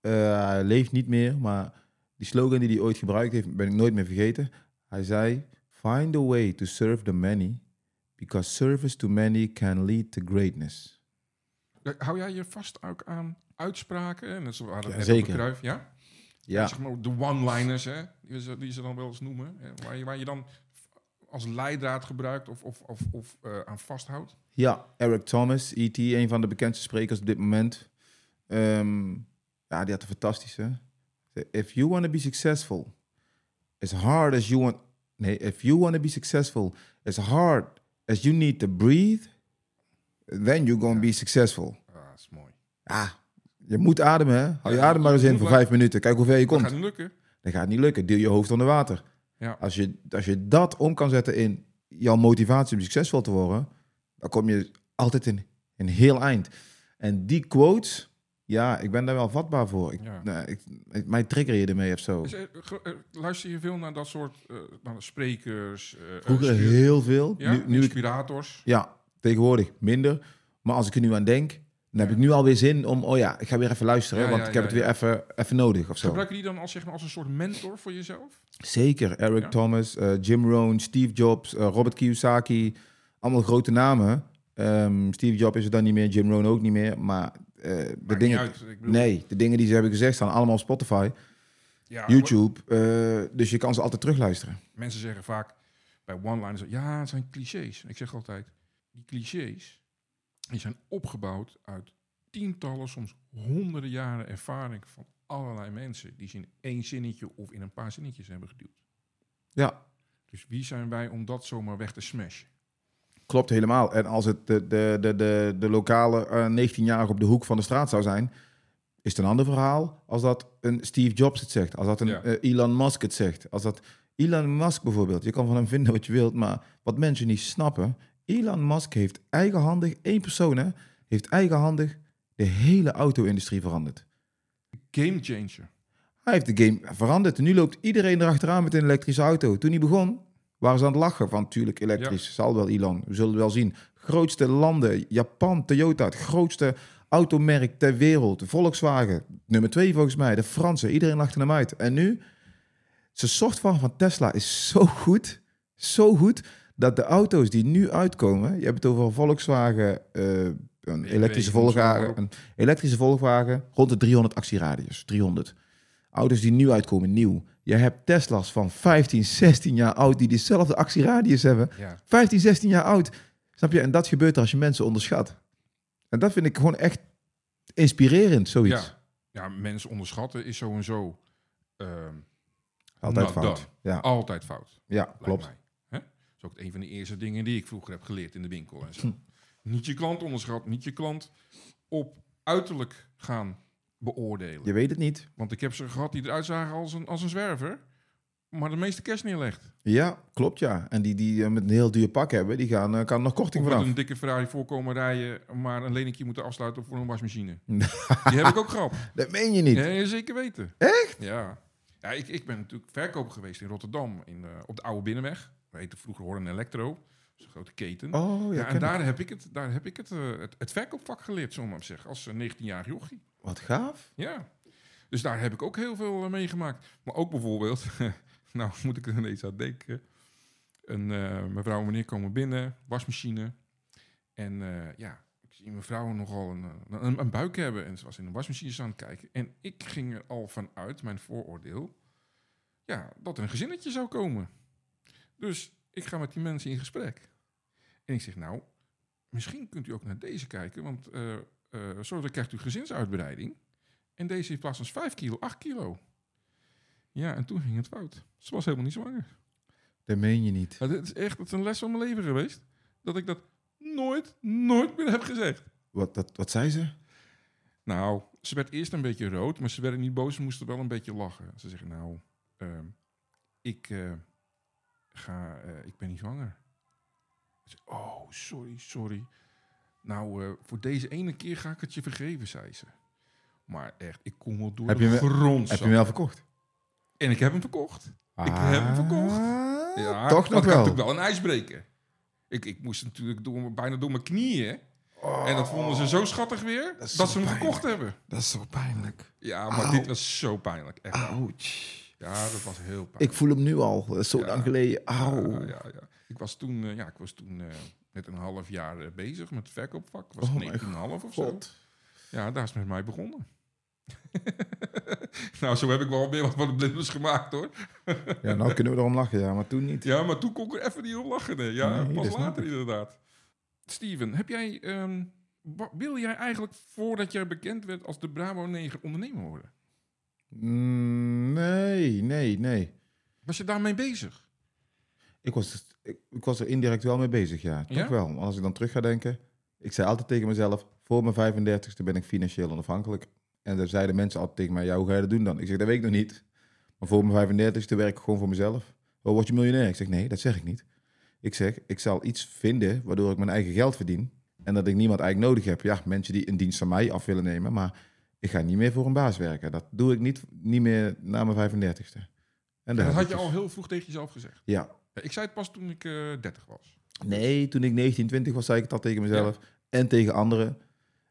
Eh, hij leeft niet meer, maar die slogan die hij ooit gebruikt heeft, ben ik nooit meer vergeten. Hij zei, find a way to serve the many, because service to many can lead to greatness. Eh, Hou jij je vast ook aan uitspraken? En dat het Ja, zeker. Ja? Ja, Zeg maar de one-liners, hè? Die ze, die ze dan wel eens noemen. Hè? Waar, je, waar je dan als leidraad gebruikt of, of, of, of eh, aan vasthoudt. Ja, Eric Thomas, E.T., een van de bekendste sprekers op dit moment. Ehm, ja, die had een fantastische. If you want to be successful, as hard as you want... Nee, if you want to be successful, as hard as you need to breathe, then you're going to be successful. Ah, dat is mooi. Ah, je moet ademen, hè? Hou je adem maar eens in voor vijf minuten. Kijk hoe ver je Dat komt. gaat niet lukken. Dat gaat niet lukken. Deel je hoofd onder water. Ja. Als je, als je dat om kan zetten in jouw motivatie om succesvol te worden, dan kom je altijd in een heel eind. En die quotes, ja, ik ben daar wel vatbaar voor. Ik, Ja. nou, ik, ik- mij trigger je ermee of zo. Dus, eh, luister je veel naar dat soort eh, naar sprekers? eh, Vroeger heel veel. ja? Nu, nu ik, inspirators. ja, tegenwoordig minder. Maar als ik er nu aan denk, dan heb ik nu alweer zin om, oh ja, ik ga weer even luisteren, Ja, want ja, ik heb ja, het weer even, even nodig of zo. Gebruik je die dan als, zeg maar, als een soort mentor voor jezelf? Zeker. Eric. Thomas, eh, Jim Rohn, Steve Jobs, eh, Robert Kiyosaki. Allemaal grote namen. Ehm, Steve Jobs is er dan niet meer, Jim Rohn ook niet meer. Maar eh, de dingen... uit. Bedoel, Nee, de dingen die ze hebben gezegd staan allemaal op Spotify, ja, YouTube. dus je kan ze altijd terugluisteren. Mensen zeggen vaak bij one-liners, ja, het zijn clichés. Ik zeg altijd, die clichés die zijn opgebouwd uit tientallen, soms honderden jaren ervaring van allerlei mensen die ze in één zinnetje of in een paar zinnetjes hebben geduwd. Ja, Dus wie zijn wij om dat zomaar weg te smashen? klopt helemaal. En als het de, de, de, de, de lokale eh 19-jarige op de hoek van de straat zou zijn... is het een ander verhaal als dat een Steve Jobs het zegt. Als dat een Ja. eh, Elon Musk het zegt. Als dat Elon Musk bijvoorbeeld. Je kan van hem vinden wat je wilt, maar wat mensen niet snappen... Elon Musk heeft eigenhandig, één persoon hè, heeft eigenhandig de hele auto-industrie veranderd. Game changer. Hij heeft de game veranderd. Nu loopt iedereen erachteraan met een elektrische auto. Toen hij begon, waren ze aan het lachen van... tuurlijk, elektrisch, zal wel Elon. We zullen wel zien. Grootste landen, Japan, Toyota, het grootste automerk ter wereld. Volkswagen, nummer twee volgens mij. De Fransen, iedereen lachte hem uit. En nu, zijn software van Tesla is zo goed, zo goed... dat de auto's die nu uitkomen... je hebt het over een Volkswagen... eh, een elektrische Volkswagen, een elektrische Volkswagen rond de 300 actieradius. 300. Auto's die nu uitkomen, nieuw. Je hebt Tesla's van 15, 16 jaar oud die dezelfde actieradius hebben. Ja. 15, 16 jaar oud. Snap je? En dat gebeurt er als je mensen onderschat. En dat vind ik gewoon echt inspirerend, zoiets. Ja. ja, mensen onderschatten is sowieso ehm, Altijd not fout. Ja, altijd fout. ja klopt. mij. Is ook een van de eerste dingen die ik vroeger heb geleerd in de winkel en zo. Hm. Niet je klant onderschatten, niet je klant op uiterlijk gaan beoordelen. Je weet het niet. Want ik heb ze gehad die eruit zagen als een, als een zwerver, maar de meeste cash neerlegt. Ja, klopt ja. En die die eh, met een heel duur pak hebben, die gaan, eh, kan nog korting Of vanaf. een dikke Ferrari voorkomen rijden, maar een leningje moeten afsluiten voor een wasmachine. <laughs> die heb ik ook gehad. Dat meen je niet. Ja, zeker weten. Echt? Ja. ja ik, ik ben natuurlijk verkoper geweest in Rotterdam, in, eh, op de Oude Binnenweg. We heette vroeger Horn Electro. Dat is een grote keten. Oh, ja, en ik. daar heb ik het, daar heb ik het, eh, het, het verkoopvak geleerd, zomaar maar zeggen, als eh, 19-jarig jochie. Wat gaaf. Ja. Dus daar heb ik ook heel veel eh, meegemaakt. Maar ook bijvoorbeeld, <laughs> nou moet ik er ineens aan denken. Een eh, mevrouw en meneer komen binnen, wasmachine. En eh, ja, ik zie mevrouw nogal een, eh, een, een buik hebben. En ze was in de wasmachine aan het kijken. En ik ging er al vanuit, mijn vooroordeel, ja, dat er een gezinnetje zou komen. Dus ik ga met die mensen in gesprek. En ik zeg, nou, misschien kunt u ook naar deze kijken, want eh eh zo dan krijgt u gezinsuitbreiding. En deze in plaats van 5 kilo, 8 kilo. Ja, en toen ging het fout. Ze was helemaal niet zwanger. Dat meen je niet. Dit is echt het is een les van mijn leven geweest. dat ik dat nooit, nooit meer heb gezegd. Wat, dat, wat zei ze? Nou, ze werd eerst een beetje rood, maar ze werd niet boos. Ze moest wel een beetje lachen. Ze zegt, nou, ehm, ik eh, ga, eh, ik ben niet zwanger. Oh, sorry, sorry. Nou, eh, voor deze ene keer ga ik het je vergeven, zei ze. Maar echt, ik kom wel door Heb de je grond. Heb je hem wel verkocht? En ik heb hem verkocht. Ik heb hem verkocht. Ja, Ah, toch nog want ik had wel. natuurlijk wel een ijsbreker. Ik, ik moest natuurlijk door, bijna door mijn knieën. En dat vonden ze zo schattig weer, dat, is ze hem pijnlijk. verkocht hebben. Dat is zo pijnlijk. Ja, maar dit was zo pijnlijk. Echt. Ouch. Ja, dat was heel pijnlijk. Ik voel hem nu al. Dat is zo Ja. lang geleden. Auw. Ja, ja, ja. Ik was toen, eh, ja, ik was toen eh, net een half jaar eh, bezig met het verkoopvak. Ik was Oh 19,5 of zo. God. Ja, daar is het met mij begonnen. <laughs> nou, zo heb ik wel weer wat van de blinders gemaakt hoor. <laughs> Ja, nou kunnen we erom lachen, ja, maar toen niet. Ja, maar toen kon ik er even niet om lachen. hè. Ja, Nee, dat pas later inderdaad. Steven, heb jij, ehm, wil jij eigenlijk voordat jij bekend werd als de Bravo 9 ondernemer worden? Mm, nee, nee, nee. Was je daarmee bezig? Ik was, ik, ik was er indirect wel mee bezig, ja. Toch Ja? wel. Als ik dan terug ga denken. Ik zei altijd tegen mezelf, voor mijn 35ste ben ik financieel onafhankelijk. En dan zeiden mensen altijd tegen mij, ja, hoe ga je dat doen dan? Ik zeg, dat weet ik nog niet. Maar voor mijn 35ste werk ik gewoon voor mezelf. Oh, word je miljonair? Ik zeg, nee, dat zeg ik niet. Ik zeg, ik zal iets vinden waardoor ik mijn eigen geld verdien. En dat ik niemand eigenlijk nodig heb. Ja, mensen die een dienst van mij af willen nemen. Maar ik ga niet meer voor een baas werken. Dat doe ik niet, niet meer na mijn 35ste. En dat had je al heel vroeg tegen jezelf gezegd. Ja, Ik zei het pas toen ik eh 30 was. Nee, toen ik 19, 20 was, zei ik al tegen mezelf. En tegen anderen.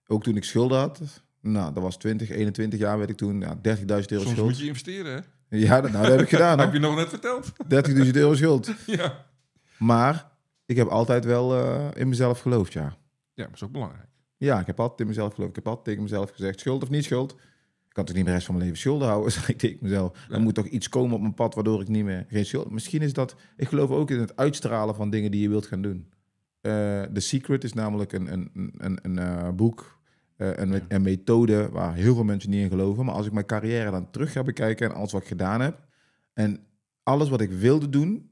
Ook toen ik schulden had. Nou, dat was 20, 21 jaar werd ik toen. Ja, 30.000 euro Soms schuld. moet je investeren, hè? Ja, dat, nou, dat heb ik gedaan. <laughs> heb je nog net verteld? 30.000 euro schuld. <laughs> ja. Maar ik heb altijd wel eh, in mezelf geloofd, ja. Ja, dat is ook belangrijk. Ja, ik heb altijd in mezelf geloofd. Ik heb altijd tegen mezelf gezegd, schuld of niet schuld. Ik kan toch niet de rest van mijn leven schulden houden, <laughs> zeg ik tegen mezelf. Er Ja. moet toch iets komen op mijn pad waardoor ik niet meer geen schuld... Misschien is dat... Ik geloof ook in het uitstralen van dingen die je wilt gaan doen. Eh The Secret is namelijk een, een, een- een, eh, boek, eh, een, Ja. een methode waar heel veel mensen niet in geloven. Maar als ik mijn carrière dan terug ga bekijken en alles wat ik gedaan heb... en alles wat ik wilde doen,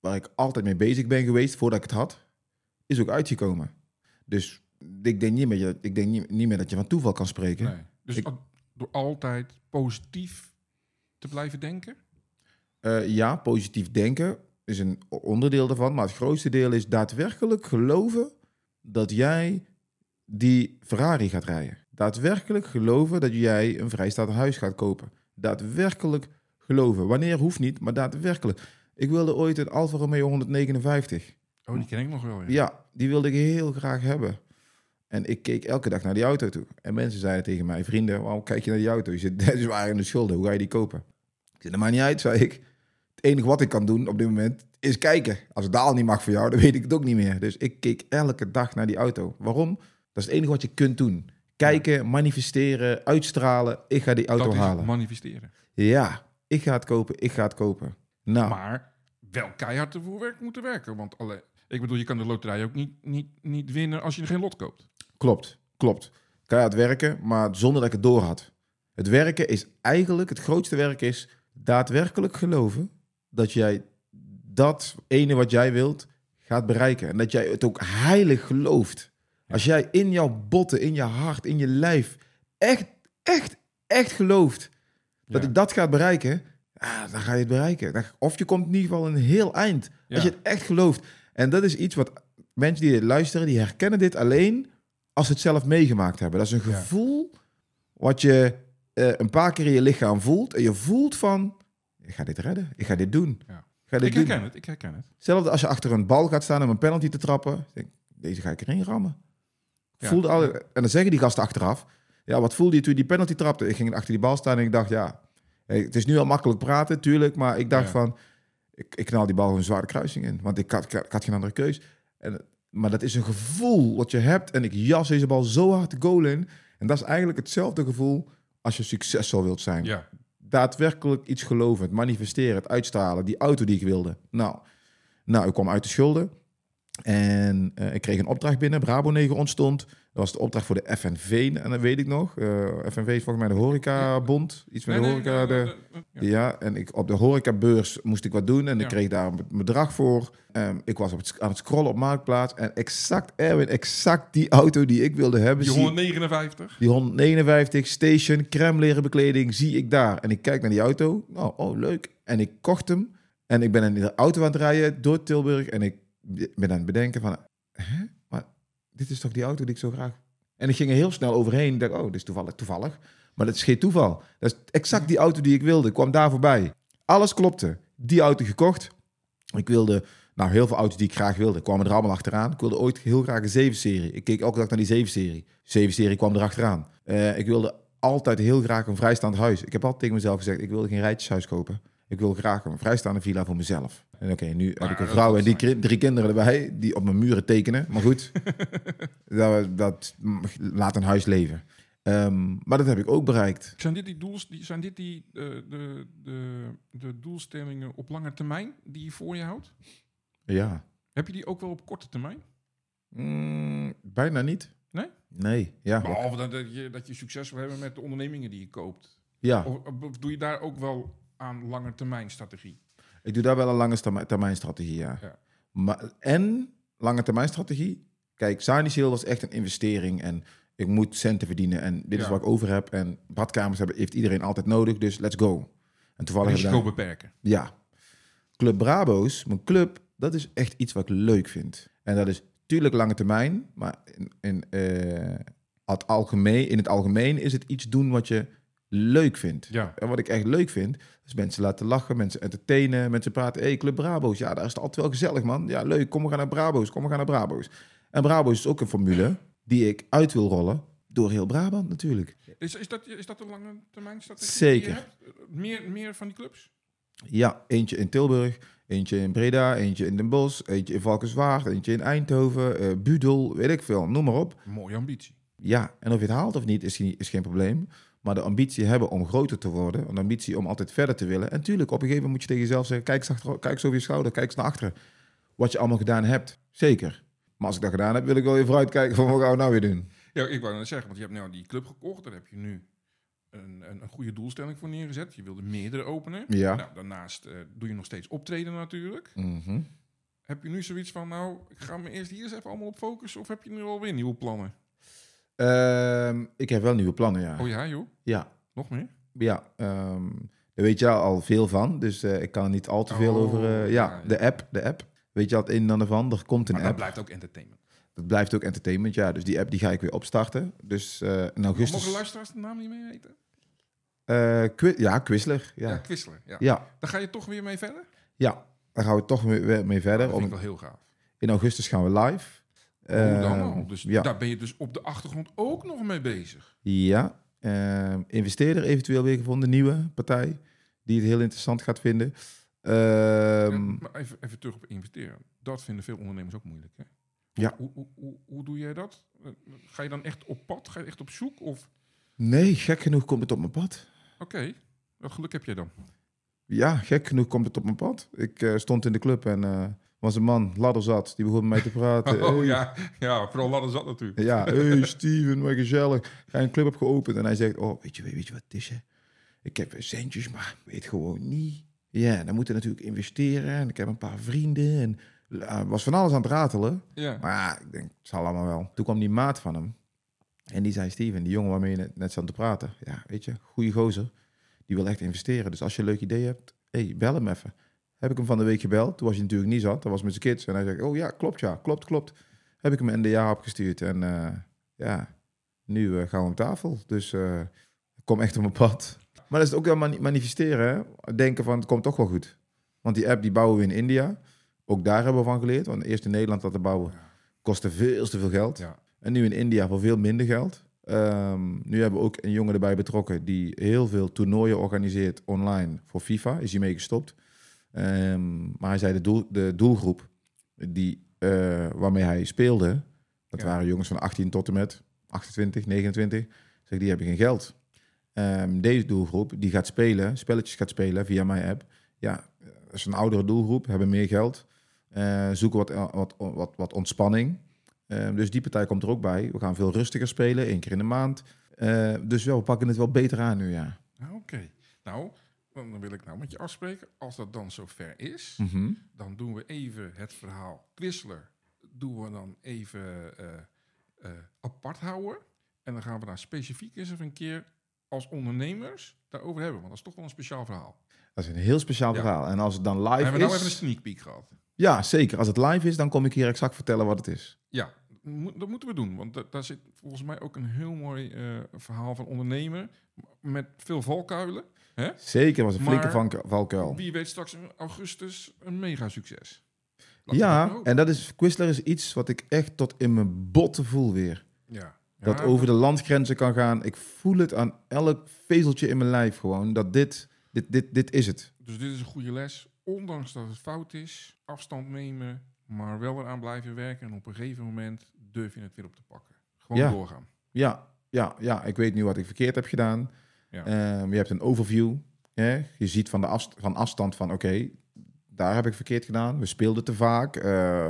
waar ik altijd mee bezig ben geweest voordat ik het had, is ook uitgekomen. Dus ik denk niet meer, ik denk niet, niet meer dat je van toeval kan spreken. Nee. Dus Ik- door altijd positief te blijven denken? Eh, ja, positief denken is een onderdeel daarvan. Maar het grootste deel is daadwerkelijk geloven dat jij die Ferrari gaat rijden. Daadwerkelijk geloven dat jij een vrijstaand huis gaat kopen. Daadwerkelijk geloven. Wanneer hoeft niet, maar daadwerkelijk. Ik wilde ooit een Alfa Romeo 159. Oh, die ken ik nog wel. Ja. Ja, die wilde ik heel graag hebben. En ik keek elke dag naar die auto toe. En mensen zeiden tegen mij, vrienden, waarom kijk je naar die auto? Je zit <laughs> net zwaar in de schulden, hoe ga je die kopen? Ik zei, dat maakt niet uit, zei ik. Het enige wat ik kan doen op dit moment is kijken. Als het daal niet mag voor jou, dan weet ik het ook niet meer. Dus ik keek elke dag naar die auto. Waarom? Dat is het enige wat je kunt doen. Kijken, manifesteren, uitstralen. Ik ga die auto dat is halen. manifesteren. Ja, ik ga het kopen, ik ga het kopen. Nou, Maar wel keihard ervoor werk, moeten werken. Want alle, ik bedoel, je kan de loterij ook niet, niet, niet winnen als je geen lot koopt. Klopt, klopt. Keihard werken, maar zonder dat ik het door had. Het werken is eigenlijk, het grootste werk is daadwerkelijk geloven dat jij dat ene wat jij wilt gaat bereiken. En dat jij het ook heilig gelooft. Als jij in jouw botten, in je hart, in je lijf echt, echt, echt gelooft dat Ja. ik dat gaat bereiken, dan ga je het bereiken. Of je komt in ieder geval een heel eind. Als je het echt gelooft. En dat is iets wat mensen die dit luisteren, die herkennen dit alleen als ze het zelf meegemaakt hebben. Dat is een Ja. gevoel wat je eh, een paar keer in je lichaam voelt. En je voelt van, ik ga dit redden. Ik ga dit doen. Ja. Ik ga dit Ik doen. herken het, ik herken het. Hetzelfde als je achter een bal gaat staan om een penalty te trappen. Denk, deze ga ik erin rammen. Ja. Voelde al, en dan zeggen die gasten achteraf. Ja, wat voelde je toen je die penalty trapte? Ik ging achter die bal staan en ik dacht, ja, het is nu al makkelijk praten, tuurlijk. Maar ik dacht van, ik, ik knal die bal gewoon zware kruising in. Want had- ik had geen andere keus. En, maar dat is een gevoel wat je hebt. En ik jas deze bal zo hard de goal in. En dat is eigenlijk hetzelfde gevoel als je succesvol wilt zijn Ja. daadwerkelijk iets geloven, het manifesteren, het uitstralen, die auto die ik wilde. Nou, nou ik kwam uit de schulden en eh, ik kreeg een opdracht binnen, Brabo 9 ontstond. Dat was de opdracht voor de FNV, en dat weet ik nog. Eh, FNV is volgens mij de horecabond. Iets met de horeca. de, ja. ja, en ik, op de horecabeurs moest ik wat doen en ik kreeg daar een bedrag voor. Ehm, ik was op het, aan het scrollen op Marktplaats en exact, Erwin, exact die auto die ik wilde hebben. Die zie- 159. die 159 station, crème leren bekleding, zie ik daar. En ik kijk naar die auto. Oh, oh, leuk. En ik kocht hem. En ik ben in de auto aan het rijden door Tilburg. En ik ben aan het bedenken van... Dit is toch die auto die ik zo graag... En ik ging er heel snel overheen. Ik dacht, oh, dit is toevallig. toevallig. Maar dat is geen toeval. Dat is exact die auto die ik wilde. Ik kwam daar voorbij. Alles klopte. Die auto gekocht. Ik wilde... Nou, heel veel auto's die ik graag wilde. kwamen er allemaal achteraan. Ik wilde ooit heel graag een 7-serie. Ik keek elke dag naar die 7-serie. 7-serie kwam er achteraan. Eh, ik wilde altijd heel graag een vrijstaand huis. Ik heb altijd tegen mezelf gezegd, ik wilde geen rijtjeshuis kopen. Ik wil graag een vrijstaande villa voor mezelf. En oké, nu heb ik een vrouw en die drie kinderen erbij, die op mijn muren tekenen. Maar goed, <laughs> dat, dat laat een huis leven. Ehm, maar dat heb ik ook bereikt. Zijn dit die, doels, die, zijn dit die eh, de, de, de doelstellingen op lange termijn die je voor je houdt? Ja. Heb je die ook wel op korte termijn? Mm, bijna niet. Nee? Nee, ja. Behalve dat, dat, je, dat je succes wil hebben met de ondernemingen die je koopt. ja. Of, of doe je daar ook wel aan lange termijn strategie? Ik doe daar wel een lange termijn, strategie, ja. Ja. Maar, en lange termijn strategie. Kijk, Sanisil was echt een investering en ik moet centen verdienen en dit is wat ik over heb. En badkamers hebben, heeft iedereen altijd nodig, dus let's go. En toevallig Risico beperken. ja. Club Brabo's, mijn club, dat is echt iets wat ik leuk vind. En dat is tuurlijk lange termijn, maar in, in, eh, het algemeen, in het algemeen is het iets doen wat je leuk vindt. Ja. En wat ik echt leuk vind, is mensen laten lachen, mensen entertainen, mensen praten. hey, Club Brabo's, ja, daar is het altijd wel gezellig, man. Ja, leuk, kom we gaan naar Brabo's, kom we gaan naar Brabo's. En Brabo's is ook een formule die ik uit wil rollen door heel Brabant natuurlijk. Is, is, dat, is dat een lange termijn strategie? Zeker. Eh, Meer, meer van die clubs? Ja, eentje in Tilburg, eentje in Breda, eentje in Den Bosch, eentje in Valkenswaard, eentje in Eindhoven, eh Budel, weet ik veel, noem maar op. Mooie ambitie. Ja, en of je het haalt of niet is, geen- is geen probleem. Maar de ambitie hebben om groter te worden, een ambitie om altijd verder te willen. En tuurlijk, op een gegeven moment moet je tegen jezelf zeggen, kijk eens, achter, kijk eens over je schouder, kijk eens naar achteren. Wat je allemaal gedaan hebt, zeker. Maar als ik dat gedaan heb, wil ik wel weer vooruitkijken van wat gaan we nou weer doen. Ja, ik wou net zeggen, want je hebt nou die club gekocht. Daar heb je nu een, een, een goede doelstelling voor neergezet. Je wilde meerdere openen. Ja. Nou, daarnaast eh, doe je nog steeds optreden natuurlijk. Mhm. Heb je nu zoiets van, nou, ik ga me eerst hier eens even allemaal op focussen. Of heb je nu alweer nieuwe plannen? Ehm, ik heb wel nieuwe plannen, ja. Oh ja, joh. Ja, Nog meer? Ja, ehm, daar weet je al veel van. Dus eh, ik kan er niet al te veel Oh, over... eh, ja, de app, de app. Weet je al het een en ander van? Er komt een Maar dat app. blijft ook entertainment. Dat blijft ook entertainment, ja. Dus die app die ga ik weer opstarten. Dus eh in Mogen augustus... luisteraars de naam niet mee weten? Qui- ja, Quizler. Ja, Ja. Quizler. Ja. Ja. Daar ga je toch weer mee verder? ja, daar gaan we toch weer mee verder. dat vind ik wel heel gaaf. in augustus gaan we live. Hoe dan Ehm, al? Dus ja. daar ben je dus op de achtergrond ook nog mee bezig. Ja, ehm, investeerder eventueel weer gevonden, nieuwe partij, die het heel interessant gaat vinden. Ehm, En- maar even, even terug op investeren. Dat vinden veel ondernemers ook moeilijk. Hè? Ja. Hoe, hoe, hoe, hoe doe jij dat? Ga je dan echt op pad? Ga je echt op zoek? Of nee, gek genoeg komt het op mijn pad. oké, wat geluk heb jij dan? Ja, gek genoeg komt het op mijn pad. Ik eh, stond in de club en eh was een man, ladder zat, die begon met mij te praten. <laughs> Oh Hey. ja, ja, vooral ladder zat natuurlijk. Ja, <laughs> hey Steven, wat gezellig. Ga een club heb geopend en hij zegt, oh, weet je, weet je wat het is, hè? Ik heb centjes, maar ik weet gewoon niet. Ja, dan moeten natuurlijk investeren en ik heb een paar vrienden en uh, was van alles aan het ratelen. Ja. Maar ja, ik denk, het zal allemaal wel. Toen kwam die maat van hem en die zei, Steven, die jongen waarmee je net, net zat te praten. Ja, weet je, goede gozer, die wil echt investeren. Dus als je een leuk idee hebt, hey, bel hem even. Heb ik hem van de week gebeld. Toen was hij natuurlijk niet zat. Dat was met zijn kids. En hij zei, oh ja, klopt ja, klopt, klopt. Heb ik hem een NDA opgestuurd. En eh, ja, nu eh, gaan we om tafel. Dus ik kom echt op mijn pad. Maar dat is ook wel mani- manifesteren. Hè? Denken van, het komt toch wel goed. Want die app die bouwen we in India. Ook daar hebben we van geleerd. Want eerst in Nederland laten bouwen kostte veel te veel geld. Ja. En nu in India voor veel minder geld. Ehm, nu hebben we ook een jongen erbij betrokken die heel veel toernooien organiseert online voor FIFA. Is hij mee gestopt. Ehm, maar hij zei de, doel, de doelgroep die, eh, waarmee hij speelde, dat Ja. waren jongens van 18 tot en met 28, 29. Zeg, die hebben geen geld. Ehm, deze doelgroep die gaat spelen, spelletjes gaat spelen via mijn app. Ja, dat is een oudere doelgroep, hebben meer geld. Eh, zoeken wat, wat, wat, wat ontspanning. Eh, dus die partij komt er ook bij. We gaan veel rustiger spelen, één keer in de maand. Eh, dus ja, we pakken het wel beter aan nu, ja. Nou, Oké. Nou, dan dan wil ik nou met je afspreken. Als dat dan zover is, Mhm. dan doen we even het verhaal Quisler. Doen we dan even eh, eh, apart houden. En dan gaan we daar specifiek eens even een keer als ondernemers daarover hebben. Want dat is toch wel een speciaal verhaal. Dat is een heel speciaal Ja. verhaal. En als het dan We live hebben nou even een is... sneak peek gehad. Ja, zeker. Als het live is, dan kom ik hier exact vertellen wat het is. Ja, dat moeten we doen. Want da- daar zit volgens mij ook een heel mooi eh, verhaal van ondernemer. Met veel valkuilen. Hè? Zeker, was een flinke valkuil. Wie weet straks in augustus een mega succes. Ja, en dat is, Quizler is iets wat ik echt tot in mijn botten voel weer. ja. Dat Ja, over de landgrenzen kan gaan. Ik voel het aan elk vezeltje in mijn lijf gewoon. Dat dit, dit, dit, dit is het. Dus dit is een goede les. Ondanks dat het fout is, afstand nemen, maar wel eraan blijven werken. En op een gegeven moment durf je het weer op te pakken. Gewoon Ja. doorgaan. Ja, ja, ja, ik weet nu wat ik verkeerd heb gedaan. Ja. Ehm, je hebt een overview. Hè? Je ziet van, de afst van afstand van, oké, daar heb ik verkeerd gedaan. We speelden te vaak. Eh,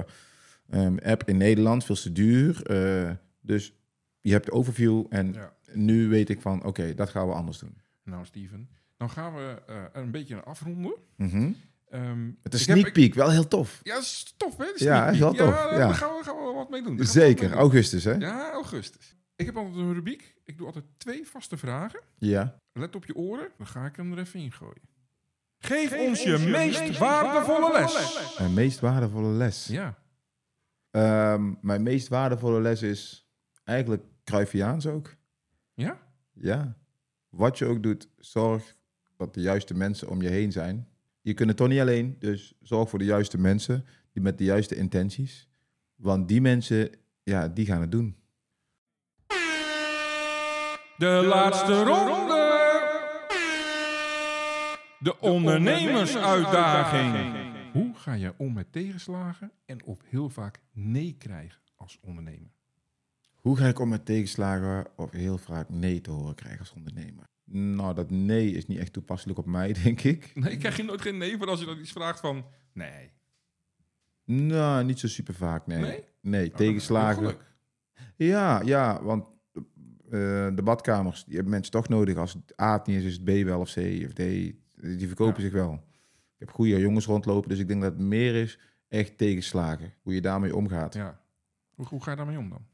ehm, app in Nederland, veel te duur. Eh, dus je hebt de overview en Ja. nu weet ik van, oké, dat gaan we anders doen. Nou, Steven, dan gaan we eh, een beetje afronden. Mhm. Ehm, Het is heb- sneak peek, wel heel tof. Ja, is tof, hè? Ja, is wel tof, Ja, ja. daar gaan we, gaan we wat mee doen. Zeker, mee doen. augustus hè? Ja, augustus. Ik heb altijd een rubriek. Ik doe altijd twee vaste vragen. Ja. Let op je oren, dan ga ik hem er even in gooien. Geef, ons je, meest waardevolle les. Mijn meest waardevolle les. Ja. Ehm, mijn meest waardevolle les is eigenlijk Cruyffiaans ook. Ja? Ja. Wat je ook doet, zorg dat de juiste mensen om je heen zijn. Je kunt het toch niet alleen, dus zorg voor de juiste mensen die met de juiste intenties. Want die mensen, ja, die gaan het doen. De, laatste ronde. De ondernemersuitdaging. Hoe ga je om met tegenslagen en op heel vaak nee krijgen als ondernemer? Hoe ga ik om met tegenslagen of heel vaak nee te horen krijgen als ondernemer? Nou, dat nee is niet echt toepasselijk op mij, <laughs> denk ik. Nee, krijg je nooit geen nee van als je dan iets vraagt van... Nee. Nou, niet zo super vaak, nee. Nee? Nee, Nou, tegenslagen. Ja, ja, want de badkamers, die hebben mensen toch nodig. Als het A het niet is, is het B wel of C of D. Die verkopen Ja. zich wel. Ik heb goede jongens rondlopen, dus ik denk dat het meer is echt tegenslagen. Hoe je daarmee omgaat. Ja. Hoe, hoe ga je daarmee om dan?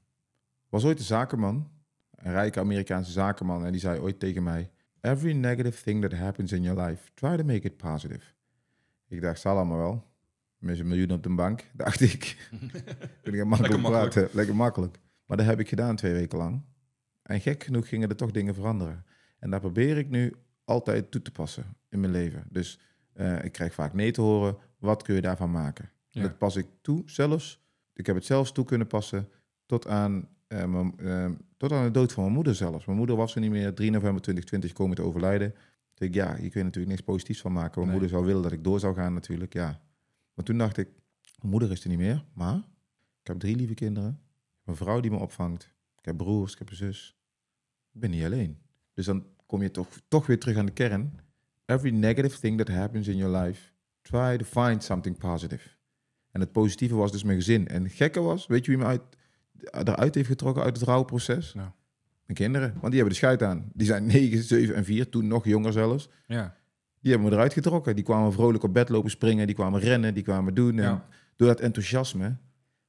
Was ooit een zakenman, een rijke Amerikaanse zakenman, en die zei ooit tegen mij: Every negative thing that happens in your life, try to make it positive. Ik dacht, zal allemaal wel. Met een miljoen op de bank, <laughs> dacht ik. <laughs> Kun ik makkelijk Lekker makkelijk. praten, lekker makkelijk. Maar dat heb ik gedaan twee weken lang. En gek genoeg gingen er toch dingen veranderen. En daar probeer ik nu altijd toe te passen in mijn leven. Dus eh, ik krijg vaak nee te horen. Wat kun je daarvan maken? Ja. Dat pas ik toe zelfs. Ik heb het zelfs toe kunnen passen tot aan, eh, mijn, eh, tot aan de dood van mijn moeder zelfs. Mijn moeder was er niet meer. 3 november 2020 komen te overlijden. Toen ik, ja, hier kun je natuurlijk niks positiefs van maken. Mijn Nee. moeder zou willen dat ik door zou gaan natuurlijk, ja. Maar toen dacht ik, mijn moeder is er niet meer. Maar ik heb drie lieve kinderen. Een vrouw die me opvangt. Ik heb broers, ik heb een zus. Ik ben niet alleen. Dus dan kom je toch, toch weer terug aan de kern. Every negative thing that happens in your life, try to find something positive. En het positieve was dus mijn gezin. En het gekke was, weet je wie me uit, eruit heeft getrokken uit het rouwproces? Nou. Mijn kinderen. Want die hebben de scheid aan. Die zijn <laughs> 9, 7 en 4, toen nog jonger zelfs. Ja. Die hebben me eruit getrokken. Die kwamen vrolijk op bed lopen springen. Die kwamen rennen, die kwamen doen. En Ja. door dat enthousiasme,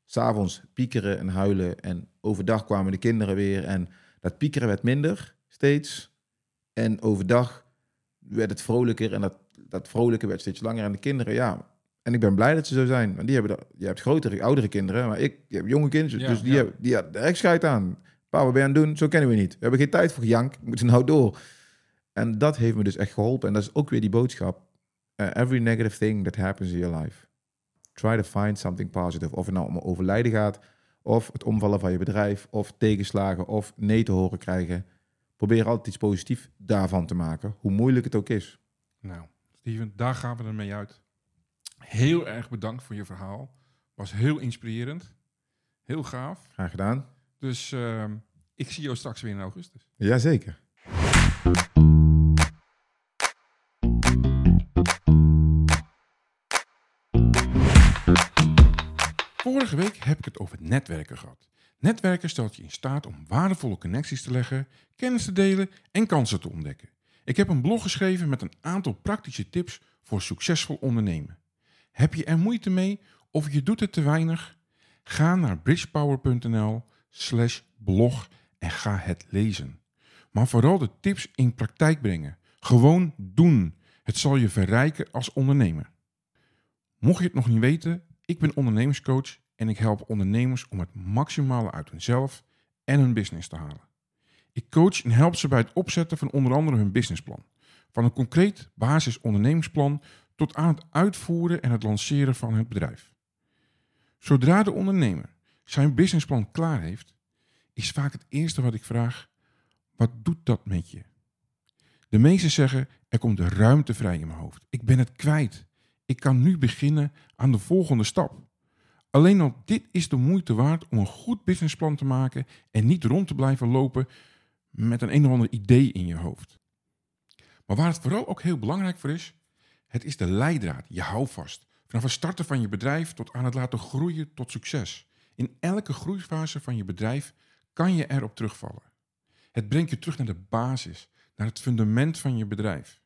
s'avonds piekeren en huilen. En overdag kwamen de kinderen weer. En dat piekeren werd minder, steeds. En overdag werd het vrolijker. En dat, dat vrolijke werd steeds langer. En de kinderen, ja. En ik ben blij dat ze zo zijn. Want die hebben dat, je hebt grotere, oudere kinderen. Maar ik, je hebt jonge kinderen. Ja, dus die ja. hebben die had echt scheid aan. Pa, wat ben je aan het doen? Zo kennen we niet. We hebben geen tijd voor gejank. We moeten nou door. En dat heeft me dus echt geholpen. En dat is ook weer die boodschap. Uh, every negative thing that happens in your life. Try to find something positive. Of het nou om overlijden gaat, of het omvallen van je bedrijf, of tegenslagen, of nee te horen krijgen. Probeer altijd iets positiefs daarvan te maken, hoe moeilijk het ook is. Nou, Steven, daar gaan we ermee uit. Heel erg bedankt voor je verhaal. Was heel inspirerend. Heel gaaf. Graag gedaan. Dus ehm, ik zie jou straks weer in augustus. Jazeker. Vorige week heb ik het over netwerken gehad. Netwerken stelt je in staat om waardevolle connecties te leggen, kennis te delen en kansen te ontdekken. Ik heb een blog geschreven met een aantal praktische tips voor succesvol ondernemen. Heb je er moeite mee of je doet het te weinig? Ga naar bridgepower.nl slash blog en ga het lezen. Maar vooral de tips in praktijk brengen. Gewoon doen. Het zal je verrijken als ondernemer. Mocht je het nog niet weten, ik ben ondernemerscoach en ik help ondernemers om het maximale uit hunzelf en hun business te halen. Ik coach en help ze bij het opzetten van onder andere hun businessplan. Van een concreet basis ondernemingsplan tot aan het uitvoeren en het lanceren van het bedrijf. Zodra de ondernemer zijn businessplan klaar heeft, is vaak het eerste wat ik vraag: wat doet dat met je? De meesten zeggen: er komt ruimte vrij in mijn hoofd. Ik ben het kwijt. Ik kan nu beginnen aan de volgende stap. Alleen al dit is de moeite waard om een goed businessplan te maken en niet rond te blijven lopen met een een of ander idee in je hoofd. Maar waar het vooral ook heel belangrijk voor is, het is de leidraad, je houvast. Vanaf het starten van je bedrijf tot aan het laten groeien tot succes. In elke groeifase van je bedrijf kan je erop terugvallen. Het brengt je terug naar de basis, naar het fundament van je bedrijf.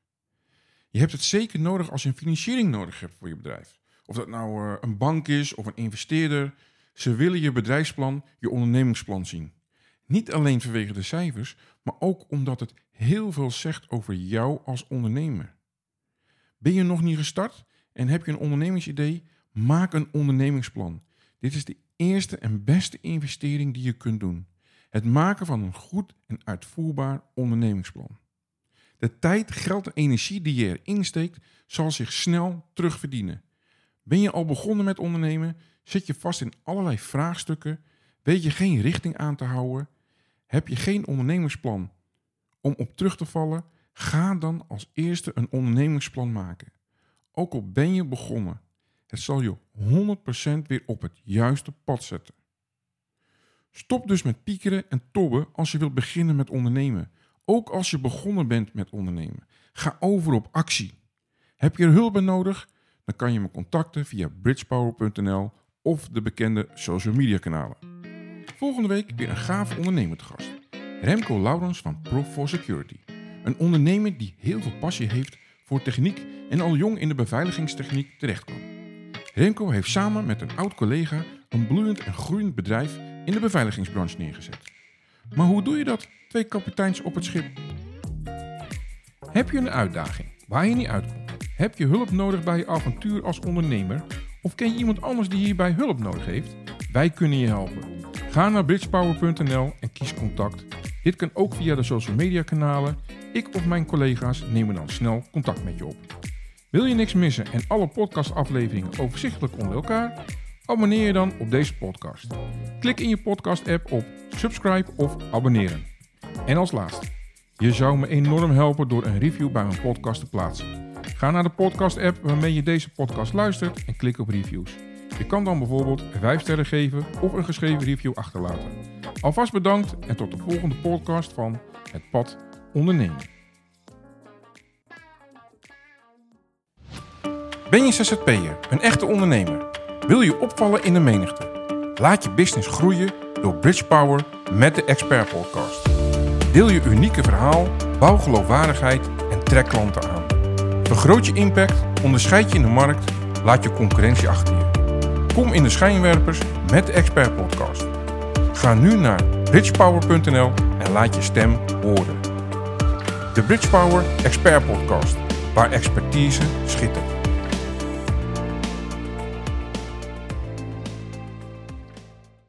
Je hebt het zeker nodig als je een financiering nodig hebt voor je bedrijf. Of dat nou eh, een bank is of een investeerder. Ze willen je bedrijfsplan, je ondernemingsplan zien. Niet alleen vanwege de cijfers, maar ook omdat het heel veel zegt over jou als ondernemer. Ben je nog niet gestart en heb je een ondernemingsidee? Maak een ondernemingsplan. Dit is de eerste en beste investering die je kunt doen. Het maken van een goed en uitvoerbaar ondernemingsplan. De tijd, geld en energie die je erin steekt, zal zich snel terugverdienen. Ben je al begonnen met ondernemen? Zit je vast in allerlei vraagstukken? Weet je geen richting aan te houden? Heb je geen ondernemingsplan om op terug te vallen? Ga dan als eerste een ondernemingsplan maken. Ook al ben je begonnen, het zal je 100% weer op het juiste pad zetten. Stop dus met piekeren en tobben als je wilt beginnen met ondernemen. Ook als je begonnen bent met ondernemen. Ga over op actie. Heb je er hulp bij nodig? Dan kan je me contacten via bridgepower.nl of de bekende social media kanalen. Volgende week weer een gaaf ondernemer te gast. Remco Laurens van Proof for Security. Een ondernemer die heel veel passie heeft voor techniek en al jong in de beveiligingstechniek terechtkwam. Remco heeft samen met een oud collega een bloeiend en groeiend bedrijf in de beveiligingsbranche neergezet. Maar hoe doe je dat, twee kapiteins op het schip? Heb je een uitdaging waar je niet uitkomt? Heb je hulp nodig bij je avontuur als ondernemer? Of ken je iemand anders die hierbij hulp nodig heeft? Wij kunnen je helpen. Ga naar bridgepower.nl en kies contact. Dit kan ook via de social media kanalen. Ik of mijn collega's nemen dan snel contact met je op. Wil je niks missen en alle podcastafleveringen overzichtelijk onder elkaar? Abonneer je dan op deze podcast. Klik in je podcast-app op subscribe of abonneren. En als laatste, je zou me enorm helpen door een review bij mijn podcast te plaatsen. Ga naar de podcast-app waarmee je deze podcast luistert en klik op reviews. Je kan dan bijvoorbeeld 5 sterren geven of een geschreven review achterlaten. Alvast bedankt en tot de volgende podcast van Het Pad Ondernemen. Ben je ZZP'er, een echte ondernemer? Wil je opvallen in de menigte? Laat je business groeien door Bridge Power met de Expert Podcast. Deel je unieke verhaal, bouw geloofwaardigheid en trek klanten aan. Vergroot je impact, onderscheid je in de markt, laat je concurrentie achter je. Kom in de schijnwerpers met de Expert Podcast. Ga nu naar bridgepower.nl en laat je stem horen. De Bridgepower Expert Podcast, waar expertise schittert.